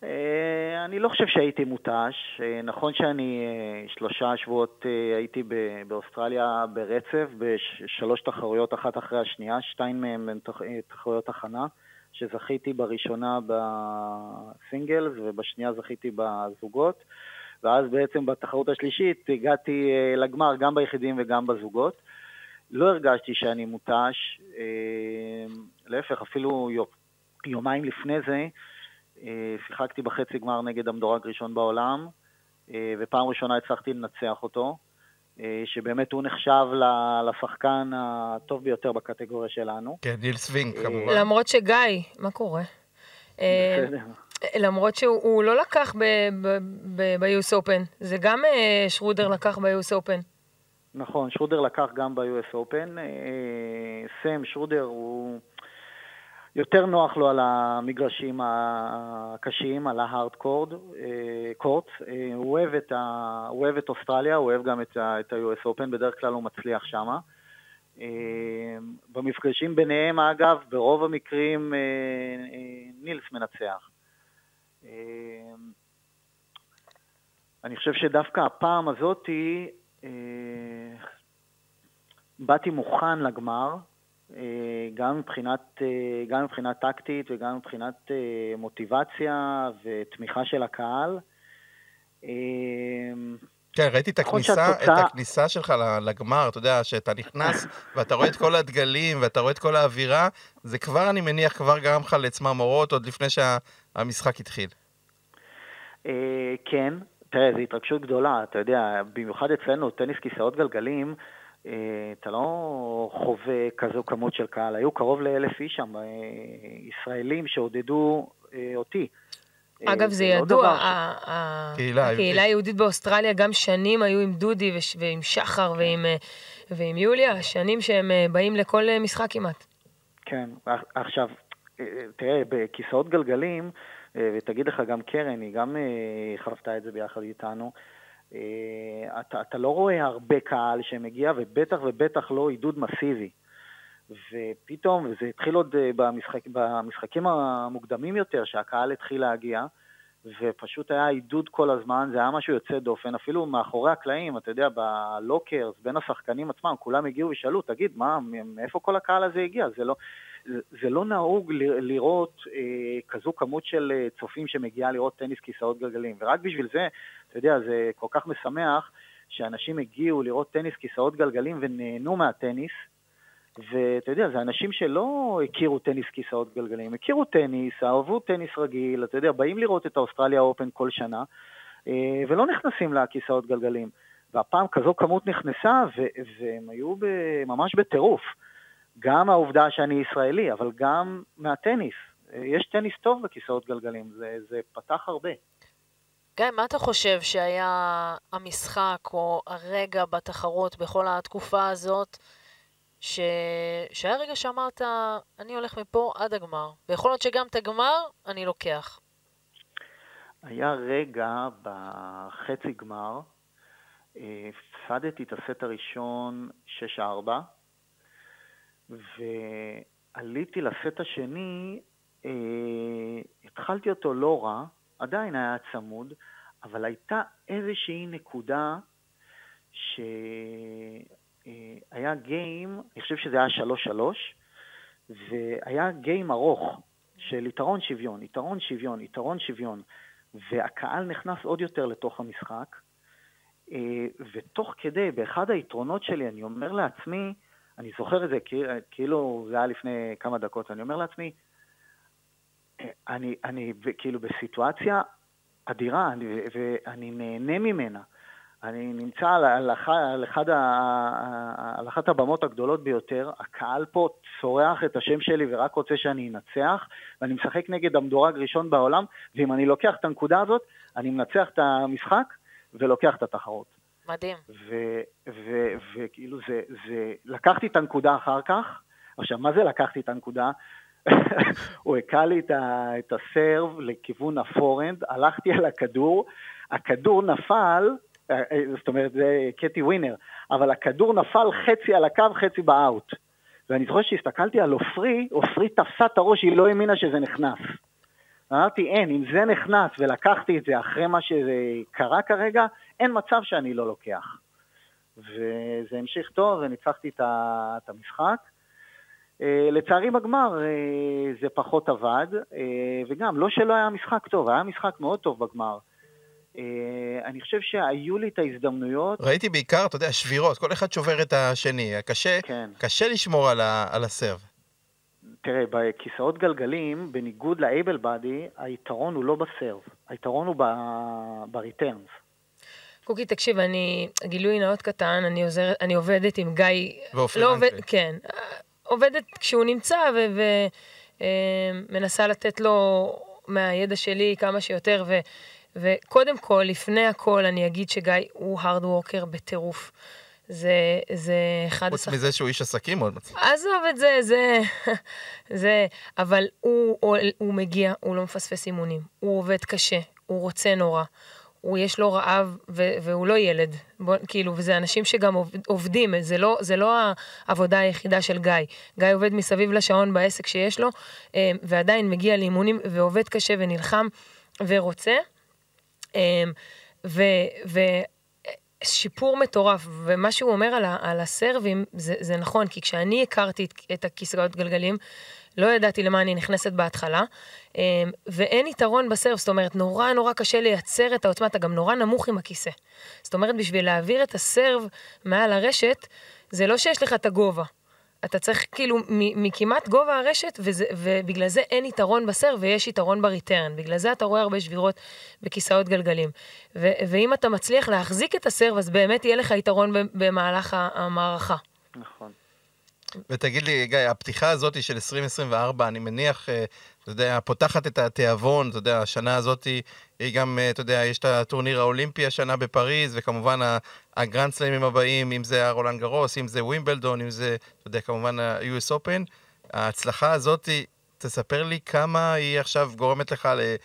אה, אני לא חושב שהייתי מותש. אה, נכון שאני אה, שלושה שבועות הייתי באוסטרליה ברצף, בשלוש תחרויות אחת אחרי השנייה, שתיים מהן הן תחרויות הכנה, שזכיתי בראשונה בסינגלס ובשנייה זכיתי בזוגות. ואז בעצם בתחרות השלישית הגעתי לגמר גם ביחידים וגם בזוגות. לא הרגשתי שאני מותש, להפך, אפילו יומיים לפני זה, אה, שיחקתי בחצי גמר נגד המדורג ראשון בעולם, אה, ופעם ראשונה הצלחתי לנצח אותו, אה, שבאמת הוא נחשב לשחקן הטוב ביותר בקטגוריה שלנו. כן, נילס וינק כמובן. למרות שגיא, מה קורה? בסדר. למרות שהוא לא לקח ב-US Open, זה גם שרודר לקח ב-US Open. נכון, שרודר לקח גם ב-US Open. סם שרודר הוא... יותר נוח לו על המגרשים הקשים, על ההארד קורד, קורט. הוא אוהב, את ה, הוא אוהב את אוסטרליה, הוא אוהב גם את ה-US Open, בדרך כלל הוא מצליח שם. אה, במפגשים ביניהם, אגב, ברוב המקרים אה, אה, נילס מנצח. אני חושב שדווקא הפעם הזאתי באתי מוכן לגמר, גם מבחינת, אה, גם מבחינת טקטית וגם מבחינת אה, מוטיבציה ותמיכה של הקהל. כן, ראיתי את הכניסה, שהתוצא... את הכניסה שלך לגמר, אתה יודע, שאתה נכנס ואתה רואה את כל הדגלים ואתה רואה את כל האווירה, זה כבר, אני מניח, כבר גרם לך לצמרמורות עוד לפני שה, המשחק התחיל. אה, כן, תראה, זו התרגשות גדולה, אתה יודע, במיוחד אצלנו, טניס כיסאות גלגלים, אה, אתה לא חווה כזו כמות של קהל. היו קרוב לאלף איש שם, אה, ישראלים שעודדו אה, אותי. אה, אגב, זה לא ידוע, הקהילה היהודית. באוסטרליה גם שנים היו עם דודי ועם שחר ועם, אה, ועם יוליה, שנים שהם אה, באים לכל אה, משחק כמעט. כן, עכ- עכשיו, אה, תראה, בכיסאות גלגלים, אה, ותגיד לך גם קרן, היא גם אה, חוותה את זה ביחד איתנו, אה, אתה, אתה לא רואה הרבה קהל שמגיע, ובטח ובטח לא עידוד מסיבי. ופתאום, וזה התחיל עוד אה, במשחק, במשחקים המוקדמים יותר, שהקהל התחיל להגיע, ופשוט היה עידוד כל הזמן, זה היה משהו יוצא דופן, אפילו מאחורי הקלעים, אתה יודע, ב lockers, בין השחקנים עצמם, כולם הגיעו ושאלו, תגיד, מה, מאיפה כל הקהל הזה הגיע? זה לא, זה, זה לא נהוג לראות אה, כזו כמות של אה, צופים שמגיעה לראות טניס כיסאות גלגלים, ורק בשביל זה, אתה יודע, זה כל כך משמח שאנשים הגיעו לראות טניס כיסאות גלגלים ונהנו מהטניס, ואתה יודע, זה אנשים שלא הכירו טניס כיסאות גלגלים, הכירו טניס, אהבו טניס רגיל, אתה יודע, באים לראות את האוסטרליאן אופן כל שנה, אה, ולא נכנסים לכיסאות גלגלים. והפעם כזו כמות נכנסה, והם היו ממש בטירוף. גם העובדה שאני ישראלי, אבל גם מהטניס. אה, יש טניס טוב בכיסאות גלגלים, זה, זה פתח הרבה. גיא, מה אתה חושב שהיה המשחק או הרגע בתחרות בכל התקופה הזאת, ש... שהיה רגע שאמרת, אני הולך מפה עד הגמר, ויכול להיות שגם את הגמר אני לוקח. היה רגע בחצי גמר, אה, הפסדתי את הסט הראשון 6-4, ועליתי לסט השני, אה, התחלתי אותו לא רע, עדיין היה צמוד, אבל הייתה איזושהי נקודה שהיה גיים, אני חושב שזה היה 3-3, והיה גיים ארוך של יתרון שוויון, יתרון שוויון, יתרון שוויון, והקהל נכנס עוד יותר לתוך המשחק, אה, ותוך כדי, באחד היתרונות שלי, אני אומר לעצמי, אני זוכר את זה כאילו זה היה לפני כמה דקות, אני אומר לעצמי, אה, אני, אני כאילו בסיטואציה אדירה, אני, ואני נהנה ממנה. אני נמצא על, על, על, אחד ה, על אחת הבמות הגדולות ביותר, הקהל פה צורח את השם שלי ורק רוצה שאני אנצח, ואני משחק נגד המדורג ראשון בעולם, ואם אני לוקח את הנקודה הזאת, אני מנצח את המשחק ולוקח את התחרות. מדהים. וכאילו זה, זה, לקחתי את הנקודה אחר כך, עכשיו מה זה לקחתי את הנקודה? הוא הכה לי את, ה- את הסרב לכיוון הפורנד, הלכתי על הכדור, הכדור נפל, אה, אה, זאת אומרת זה קטי ווינר, אבל הכדור נפל חצי על הקו, חצי באאוט. ואני זוכר שהסתכלתי על עופרי, עופרי תפסה את הראש, היא לא האמינה שזה נכנס. אמרתי, אין, אם זה נכנס ולקחתי את זה אחרי מה שקרה כרגע, אין מצב שאני לא לוקח. וזה המשיך טוב, וניצחתי את המשחק. אה, לצערי בגמר אה, זה פחות עבד, אה, וגם, לא שלא היה משחק טוב, היה משחק מאוד טוב בגמר. אני חושב שהיו לי את ההזדמנויות, ראיתי בעיקר, אתה יודע, שבירות, כל אחד שובר את השני. קשה, כן. קשה לשמור על, ה, על הסרב. תראה, בכיסאות גלגלים, בניגוד לאייבל באדי, היתרון הוא לא בסרב, היתרון הוא ב- בריטרנס. קוקי, תקשיב, אני, גילוי נאות קטן, אני, עוזר, אני עובדת עם גיא... ועופרי לא עובד. כן. עובדת כשהוא נמצא ומנסה לתת לו מהידע שלי כמה שיותר, ו, וקודם כל, לפני הכל, אני אגיד שגיא הוא הארד וורקר בטירוף. זה, זה אחד חוץ השחקנים. מזה שהוא איש עסקים מאוד מצליח. עזוב את זה, זה... זה... אבל הוא, הוא, הוא מגיע, הוא לא מפספס אימונים. הוא עובד קשה, הוא רוצה נורא. הוא, יש לו רעב, ו- והוא לא ילד. בוא, כאילו, וזה אנשים שגם עובד, עובדים, זה לא, זה לא העבודה היחידה של גיא. גיא עובד מסביב לשעון בעסק שיש לו, אה, ועדיין מגיע לאימונים ועובד קשה ונלחם ורוצה. אה, ו... מטורף, ומה שהוא אומר על, על הסרבים, זה, זה נכון, כי כשאני הכרתי את, את הכיסאות גלגלים, לא ידעתי למה אני נכנסת בהתחלה, ואין יתרון בסרב, זאת אומרת, נורא נורא קשה לייצר את העוצמה, אתה גם נורא נמוך עם הכיסא. זאת אומרת, בשביל להעביר את הסרב מעל הרשת, זה לא שיש לך את הגובה. אתה צריך כאילו מכמעט גובה הרשת, וזה, ובגלל זה אין יתרון בסר ויש יתרון בריטרן. בגלל זה אתה רואה הרבה שבירות בכיסאות גלגלים. ו, ואם אתה מצליח להחזיק את הסר, אז באמת יהיה לך יתרון במהלך המערכה. נכון. ותגיד לי, גיא, הפתיחה הזאת של 2024, אני מניח, אה, אתה יודע, פותחת את התיאבון, אתה יודע, השנה הזאת היא גם, אה, אתה יודע, יש את הטורניר האולימפי השנה בפריז, וכמובן הגרנד סליימים הבאים, אם זה הרולנד גרוס, אם זה ווימבלדון, אם זה, אתה יודע, כמובן ה-US Open. ההצלחה הזאת, תספר לי כמה היא עכשיו גורמת לך, ל,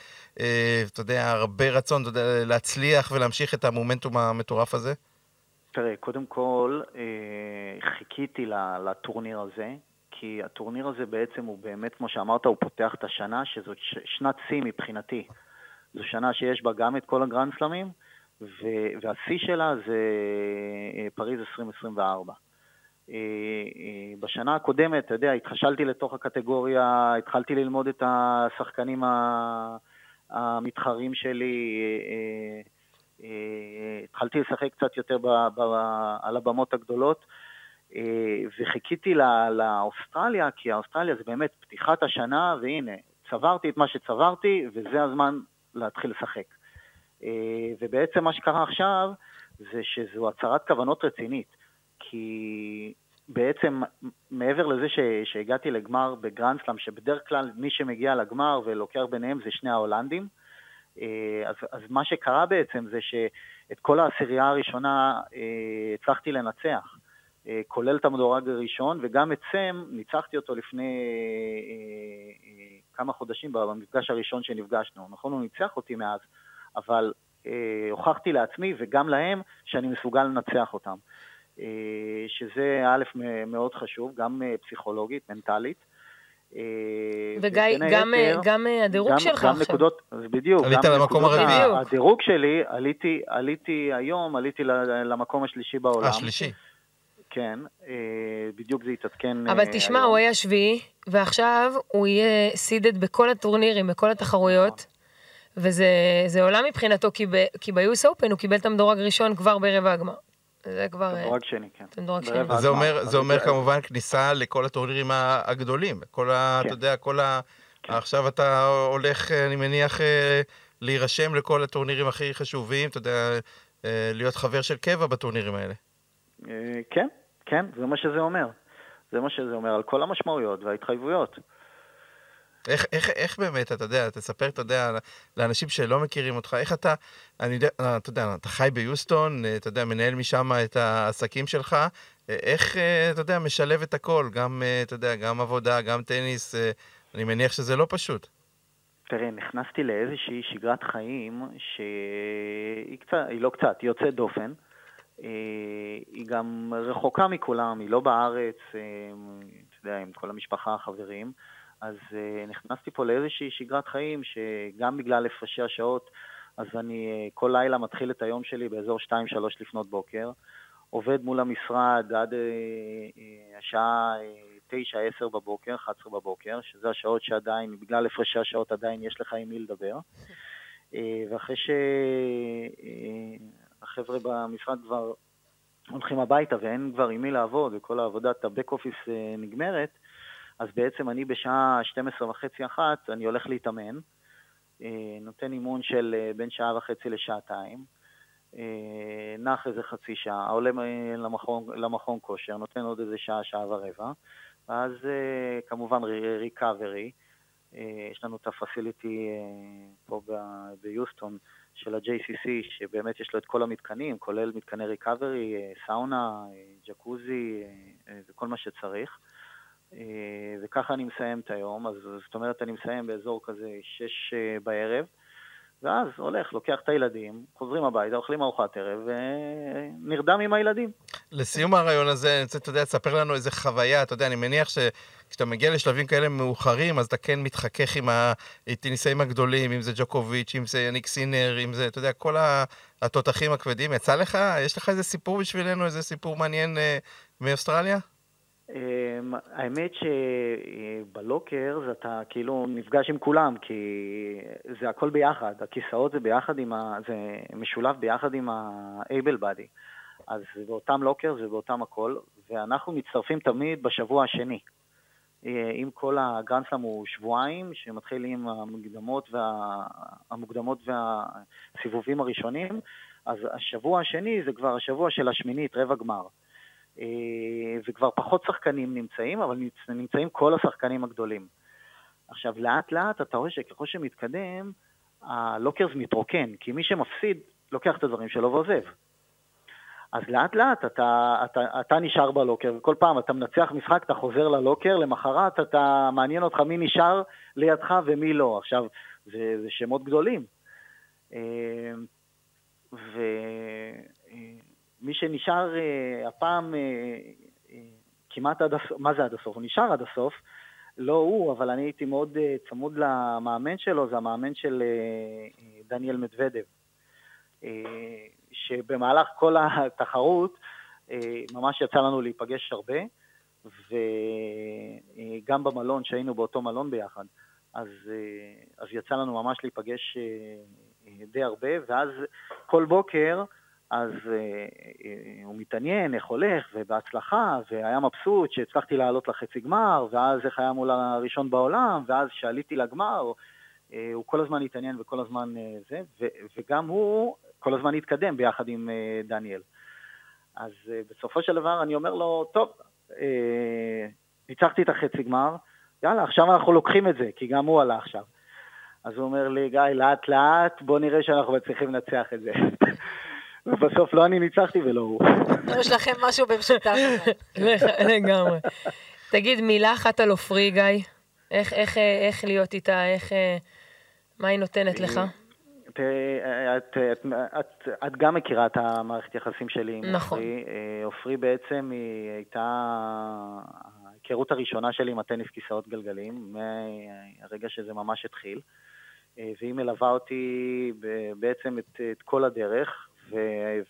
אה, אתה יודע, הרבה רצון, אתה יודע, להצליח ולהמשיך את המומנטום המטורף הזה. תראה, קודם כל, אה, חיכיתי לטורניר הזה, כי הטורניר הזה בעצם הוא באמת, כמו שאמרת, הוא פותח את השנה, שזאת שנת שיא מבחינתי. זו שנה שיש בה גם את כל הגרנד סלמים, והשיא שלה זה אה, פריז 2024. אה, בשנה הקודמת, אתה יודע, התחשלתי לתוך הקטגוריה, התחלתי ללמוד את השחקנים המתחרים שלי, התחלתי לשחק קצת יותר על הבמות הגדולות, אה, וחיכיתי לא, לאוסטרליה, כי האוסטרליה זה באמת פתיחת השנה, והנה, צברתי את מה שצברתי, וזה הזמן להתחיל לשחק. אה, ובעצם מה שקרה עכשיו, זה שזו הצהרת כוונות רצינית, כי בעצם מעבר לזה ש, שהגעתי לגמר בגרנדסלאם, שבדרך כלל מי שמגיע לגמר ולוקח ביניהם זה שני ההולנדים, אז, אז מה שקרה בעצם זה שאת כל העשירייה הראשונה אה, הצלחתי לנצח, אה, כולל את המדורג הראשון, וגם את סם ניצחתי אותו לפני כמה חודשים במפגש הראשון שנפגשנו. נכון, הוא ניצח אותי מאז, אבל הוכחתי לעצמי וגם להם שאני מסוגל לנצח אותם. שזה א', מאוד חשוב, גם פסיכולוגית, מנטלית. אה, וגיא, גם, היתר, גם אה, הדירוג גם, שלך גם עכשיו. נקודות, בדיוק. עלית למקום הרביעי. הדירוג שלי, עליתי, עליתי היום, עליתי למקום השלישי בעולם. השלישי. כן, אה, בדיוק זה התעדכן אבל תשמע, היום. הוא היה שביעי, ועכשיו הוא יהיה סידד בכל הטורנירים, בכל התחרויות. וזה עולם מבחינתו, כי ב-US Open הוא קיבל את המדורג ראשון כבר ברבע הגמר. זה כבר... מדורג שני, כן. מדורג שני. זה אומר, זה אומר כמובן כניסה לכל הטורנירים הגדולים. כל ה... אתה כן. יודע, כל ה... כן. עכשיו אתה הולך, אני מניח, אה, להירשם לכל הטורנירים הכי חשובים, אתה יודע, אה, להיות חבר של קבע בטורנירים האלה. אה, כן, כן, זה מה שזה אומר. זה מה שזה אומר, על כל המשמעויות וההתחייבויות. איך, איך, איך באמת, אתה יודע, תספר, אתה יודע, לאנשים שלא מכירים אותך, איך אתה, אני יודע, אה, אתה יודע, אתה חי ביוסטון, אה, אתה יודע, מנהל משם את העסקים שלך, אה, איך, אתה יודע, משלב את הכל, גם, אתה יודע, גם עבודה, גם טניס, אני מניח שזה לא פשוט. תראה, נכנסתי לאיזושהי שגרת חיים שהיא קצת, היא לא קצת, היא יוצאת דופן. היא גם רחוקה מכולם, היא לא בארץ, אתה יודע, עם כל המשפחה, החברים. אז uh, נכנסתי פה לאיזושהי שגרת חיים, שגם בגלל הפרשי השעות, אז אני uh, כל לילה מתחיל את היום שלי באזור 2-3 לפנות בוקר, עובד מול המשרד עד uh, uh, השעה uh, 9-10 בבוקר, 11 בבוקר, שזה השעות שעדיין, בגלל הפרשי השעות עדיין יש לך עם מי לדבר. Uh, ואחרי שהחבר'ה uh, במשרד כבר הולכים הביתה ואין כבר עם מי לעבוד וכל העבודת office uh, נגמרת, אז בעצם אני בשעה 12 וחצי אחת, אני הולך להתאמן, אה, נותן אימון של אה, בין שעה וחצי לשעתיים, אה, נח איזה חצי שעה, עולה למכון, למכון כושר, נותן עוד איזה שעה, שעה ורבע, ואז כמובן ריקאברי, יש לנו את הפסיליטי פה ביוסטון של ה-JCC, שבאמת יש לו את כל המתקנים, כולל מתקני ריקאברי, סאונה, ג'קוזי וכל מה שצריך. אה, וככה אני מסיים את היום, אז זאת אומרת אני מסיים באזור כזה שש אה, בערב, ואז הולך, לוקח את הילדים, חוזרים הביתה, אוכלים ארוחת ערב, ונרדם עם הילדים. לסיום הרעיון הזה, אני רוצה, אתה יודע, תספר לנו איזה חוויה, אתה יודע, אני מניח שכשאתה מגיע לשלבים כאלה מאוחרים, אז אתה כן מתחכך עם הטניסאים הגדולים, אם זה ג'וקוביץ', אם זה יניק סינר, אם זה, אתה יודע, כל התותחים הכבדים. יצא לך, יש לך איזה סיפור בשבילנו, איזה סיפור מעניין אה, מאוסטרליה? אמ, האמת שבלוקר אתה כאילו נפגש עם כולם, כי זה הכל ביחד, הכיסאות זה ביחד עם ה... זה משולב ביחד עם ה-able body. אז זה באותם לוקר, זה באותם הכל, ואנחנו מצטרפים תמיד בשבוע השני. אה, אם כל הגרנדסלאם הוא שבועיים, שמתחיל עם המוקדמות, וה... המוקדמות והסיבובים הראשונים, אז השבוע השני זה כבר השבוע של השמינית, רבע גמר. אה, וכבר פחות שחקנים נמצאים, אבל נמצאים כל השחקנים הגדולים. עכשיו, לאט לאט אתה רואה שככל שמתקדם, הלוקרס מתרוקן, כי מי שמפסיד לוקח את הדברים שלו ועוזב. אז לאט לאט אתה, אתה, אתה נשאר בלוקר, וכל פעם אתה מנצח משחק, אתה חוזר ללוקר, למחרת אתה, מעניין אותך מי נשאר לידך ומי לא. עכשיו, זה, זה שמות גדולים. אה, ומי שנשאר אה, הפעם אה, כמעט עד הסוף, מה זה עד הסוף? הוא נשאר עד הסוף, לא הוא, אבל אני הייתי מאוד צמוד למאמן שלו, זה המאמן של דניאל מדוודב. שבמהלך כל התחרות אה, ממש יצא לנו להיפגש הרבה, וגם במלון, שהיינו באותו מלון ביחד, אז, אה, אז יצא לנו ממש להיפגש אה, די הרבה, ואז כל בוקר, אז הוא מתעניין איך הולך, ובהצלחה, והיה מבסוט שהצלחתי לעלות לחצי גמר, ואז איך היה מול הראשון בעולם, ואז כשעליתי לגמר, הוא כל הזמן התעניין וכל הזמן זה, וגם הוא כל הזמן התקדם ביחד עם אה, דניאל. אז אה, בסופו של דבר אני אומר לו, טוב, אה, ניצחתי את החצי גמר, יאללה, עכשיו אנחנו לוקחים את זה, כי גם הוא עלה עכשיו. אז הוא אומר לי, גיא, לאט לאט, בוא נראה שאנחנו מצליחים לנצח את זה. ובסוף לא אני ניצחתי ולא הוא. יש לכם משהו במשותף. לגמרי. תגיד, מילה אחת על עופרי, גיא. איך, איך, איך להיות איתה, איך, מה היא נותנת לך? את, את, את, את גם מכירה את המערכת יחסים שלי עם נכון. עופרי. אה, עופרי בעצם היא הייתה ההיכרות הראשונה שלי עם הטניס כיסאות גלגלים, מהרגע שזה ממש התחיל. אה, והיא מלווה אותי בעצם את, את כל הדרך, ו,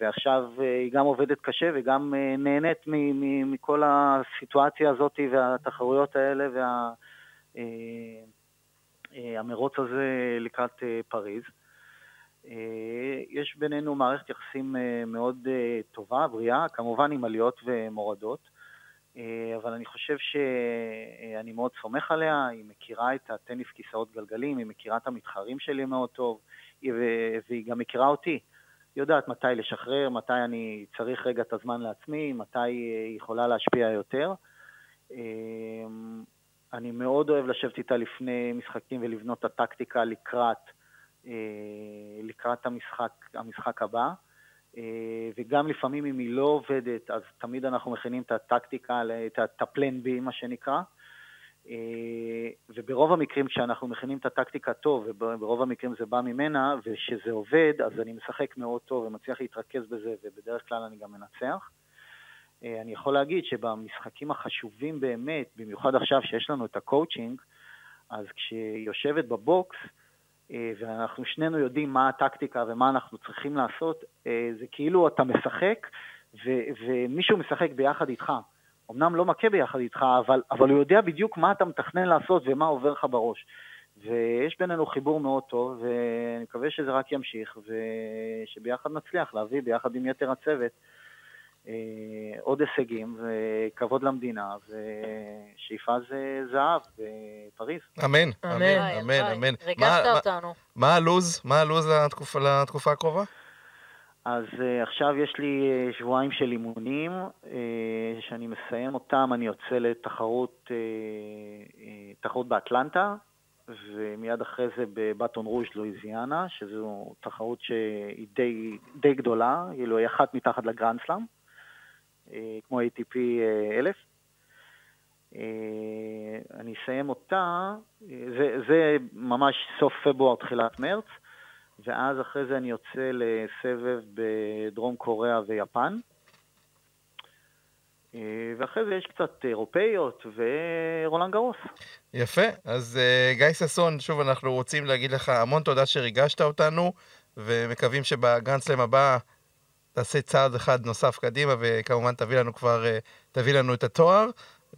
ועכשיו אה, היא גם עובדת קשה וגם נהנית מ, מ, מכל הסיטואציה הזאת והתחרויות האלה והמרוץ הזה לקראת פריז. אה, יש בינינו מערכת יחסים אה, מאוד אה, טובה, בריאה, כמובן עם עליות ומורדות, אבל אני חושב שאני מאוד סומך עליה, היא מכירה את הטניס כיסאות גלגלים, היא מכירה את המתחרים שלי מאוד טוב, והיא גם מכירה אותי. יודעת מתי לשחרר, מתי אני צריך רגע את הזמן לעצמי, מתי היא יכולה להשפיע יותר. אני מאוד אוהב לשבת איתה לפני משחקים ולבנות את הטקטיקה לקראת אה, לקראת המשחק, המשחק הבא. אה, וגם לפעמים אם היא לא עובדת, אז תמיד אנחנו מכינים את הטקטיקה, את הפלן בי, מה שנקרא. אה, וברוב המקרים כשאנחנו מכינים את הטקטיקה טוב, וברוב המקרים זה בא ממנה, וכשזה עובד, אז אני משחק מאוד טוב ומצליח להתרכז בזה, ובדרך כלל אני גם מנצח. אני יכול להגיד שבמשחקים החשובים באמת, במיוחד עכשיו שיש לנו את הקואוצ'ינג, אז כשהיא יושבת ב box, אה, ואנחנו שנינו יודעים מה הטקטיקה ומה אנחנו צריכים לעשות, אה, זה כאילו אתה משחק ו- ומישהו משחק ביחד איתך. אמנם לא מכה ביחד איתך, אבל, אבל הוא יודע בדיוק מה אתה מתכנן לעשות ומה עובר לך בראש. ויש בינינו חיבור מאוד טוב, ואני מקווה שזה רק ימשיך, ושביחד נצליח להביא ביחד עם יתר הצוות אה, עוד הישגים וכבוד למדינה, ושאיפה זה זהב בפריז. אמן, אמן, אמן, אמן. ריגשת אותנו. מה הלו"ז? מה הלו"ז לתקופה הקרובה? אז uh, עכשיו יש לי uh, שבועיים של אימונים, uh, שאני מסיים אותם, אני יוצא לתחרות תחרות באטלנטה, ומיד אחרי זה בבטון רוז' לואיזיאנה, שזו תחרות שהיא די, די גדולה, כאילו היא אחת מתחת לגרנד סלאם. אה, כמו ATP 1000. אה, אה, אני אסיים אותה, זה, זה ממש סוף פברואר, תחילת מרץ, ואז אחרי זה אני יוצא לסבב בדרום קוריאה ויפן. ואחרי זה יש קצת אירופאיות ורולנד גרוס. יפה, אז גיא ששון, שוב אנחנו רוצים להגיד לך המון תודה שריגשת אותנו, ומקווים שבגרנדסלם הבא תעשה צעד אחד נוסף קדימה, וכמובן תביא לנו כבר, אה, תביא לנו את התואר,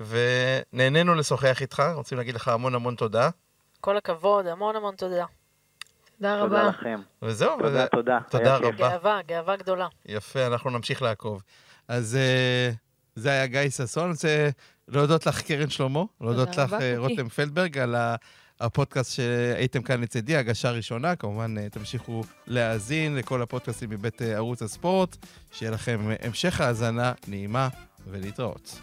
ונהנינו לשוחח איתך, רוצים להגיד לך המון המון תודה. כל הכבוד, המון המון תודה. תודה רבה. תודה לכם. וזהו. תודה. תודה. תודה רבה. גאווה, גאווה גדולה. יפה, אנחנו נמשיך לעקוב. אז uh, זה היה גיא ששון. אני רוצה להודות לך, קרן שלמה, להודות לך, רבה, אה. רותם פלדברג, על ה- הפודקאסט שהייתם כאן לצידי, הגשה ראשונה. כמובן, אה, תמשיכו להאזין לכל הפודקאסטים מבית ערוץ הספורט. שיהיה לכם המשך האזנה נעימה ולהתראות.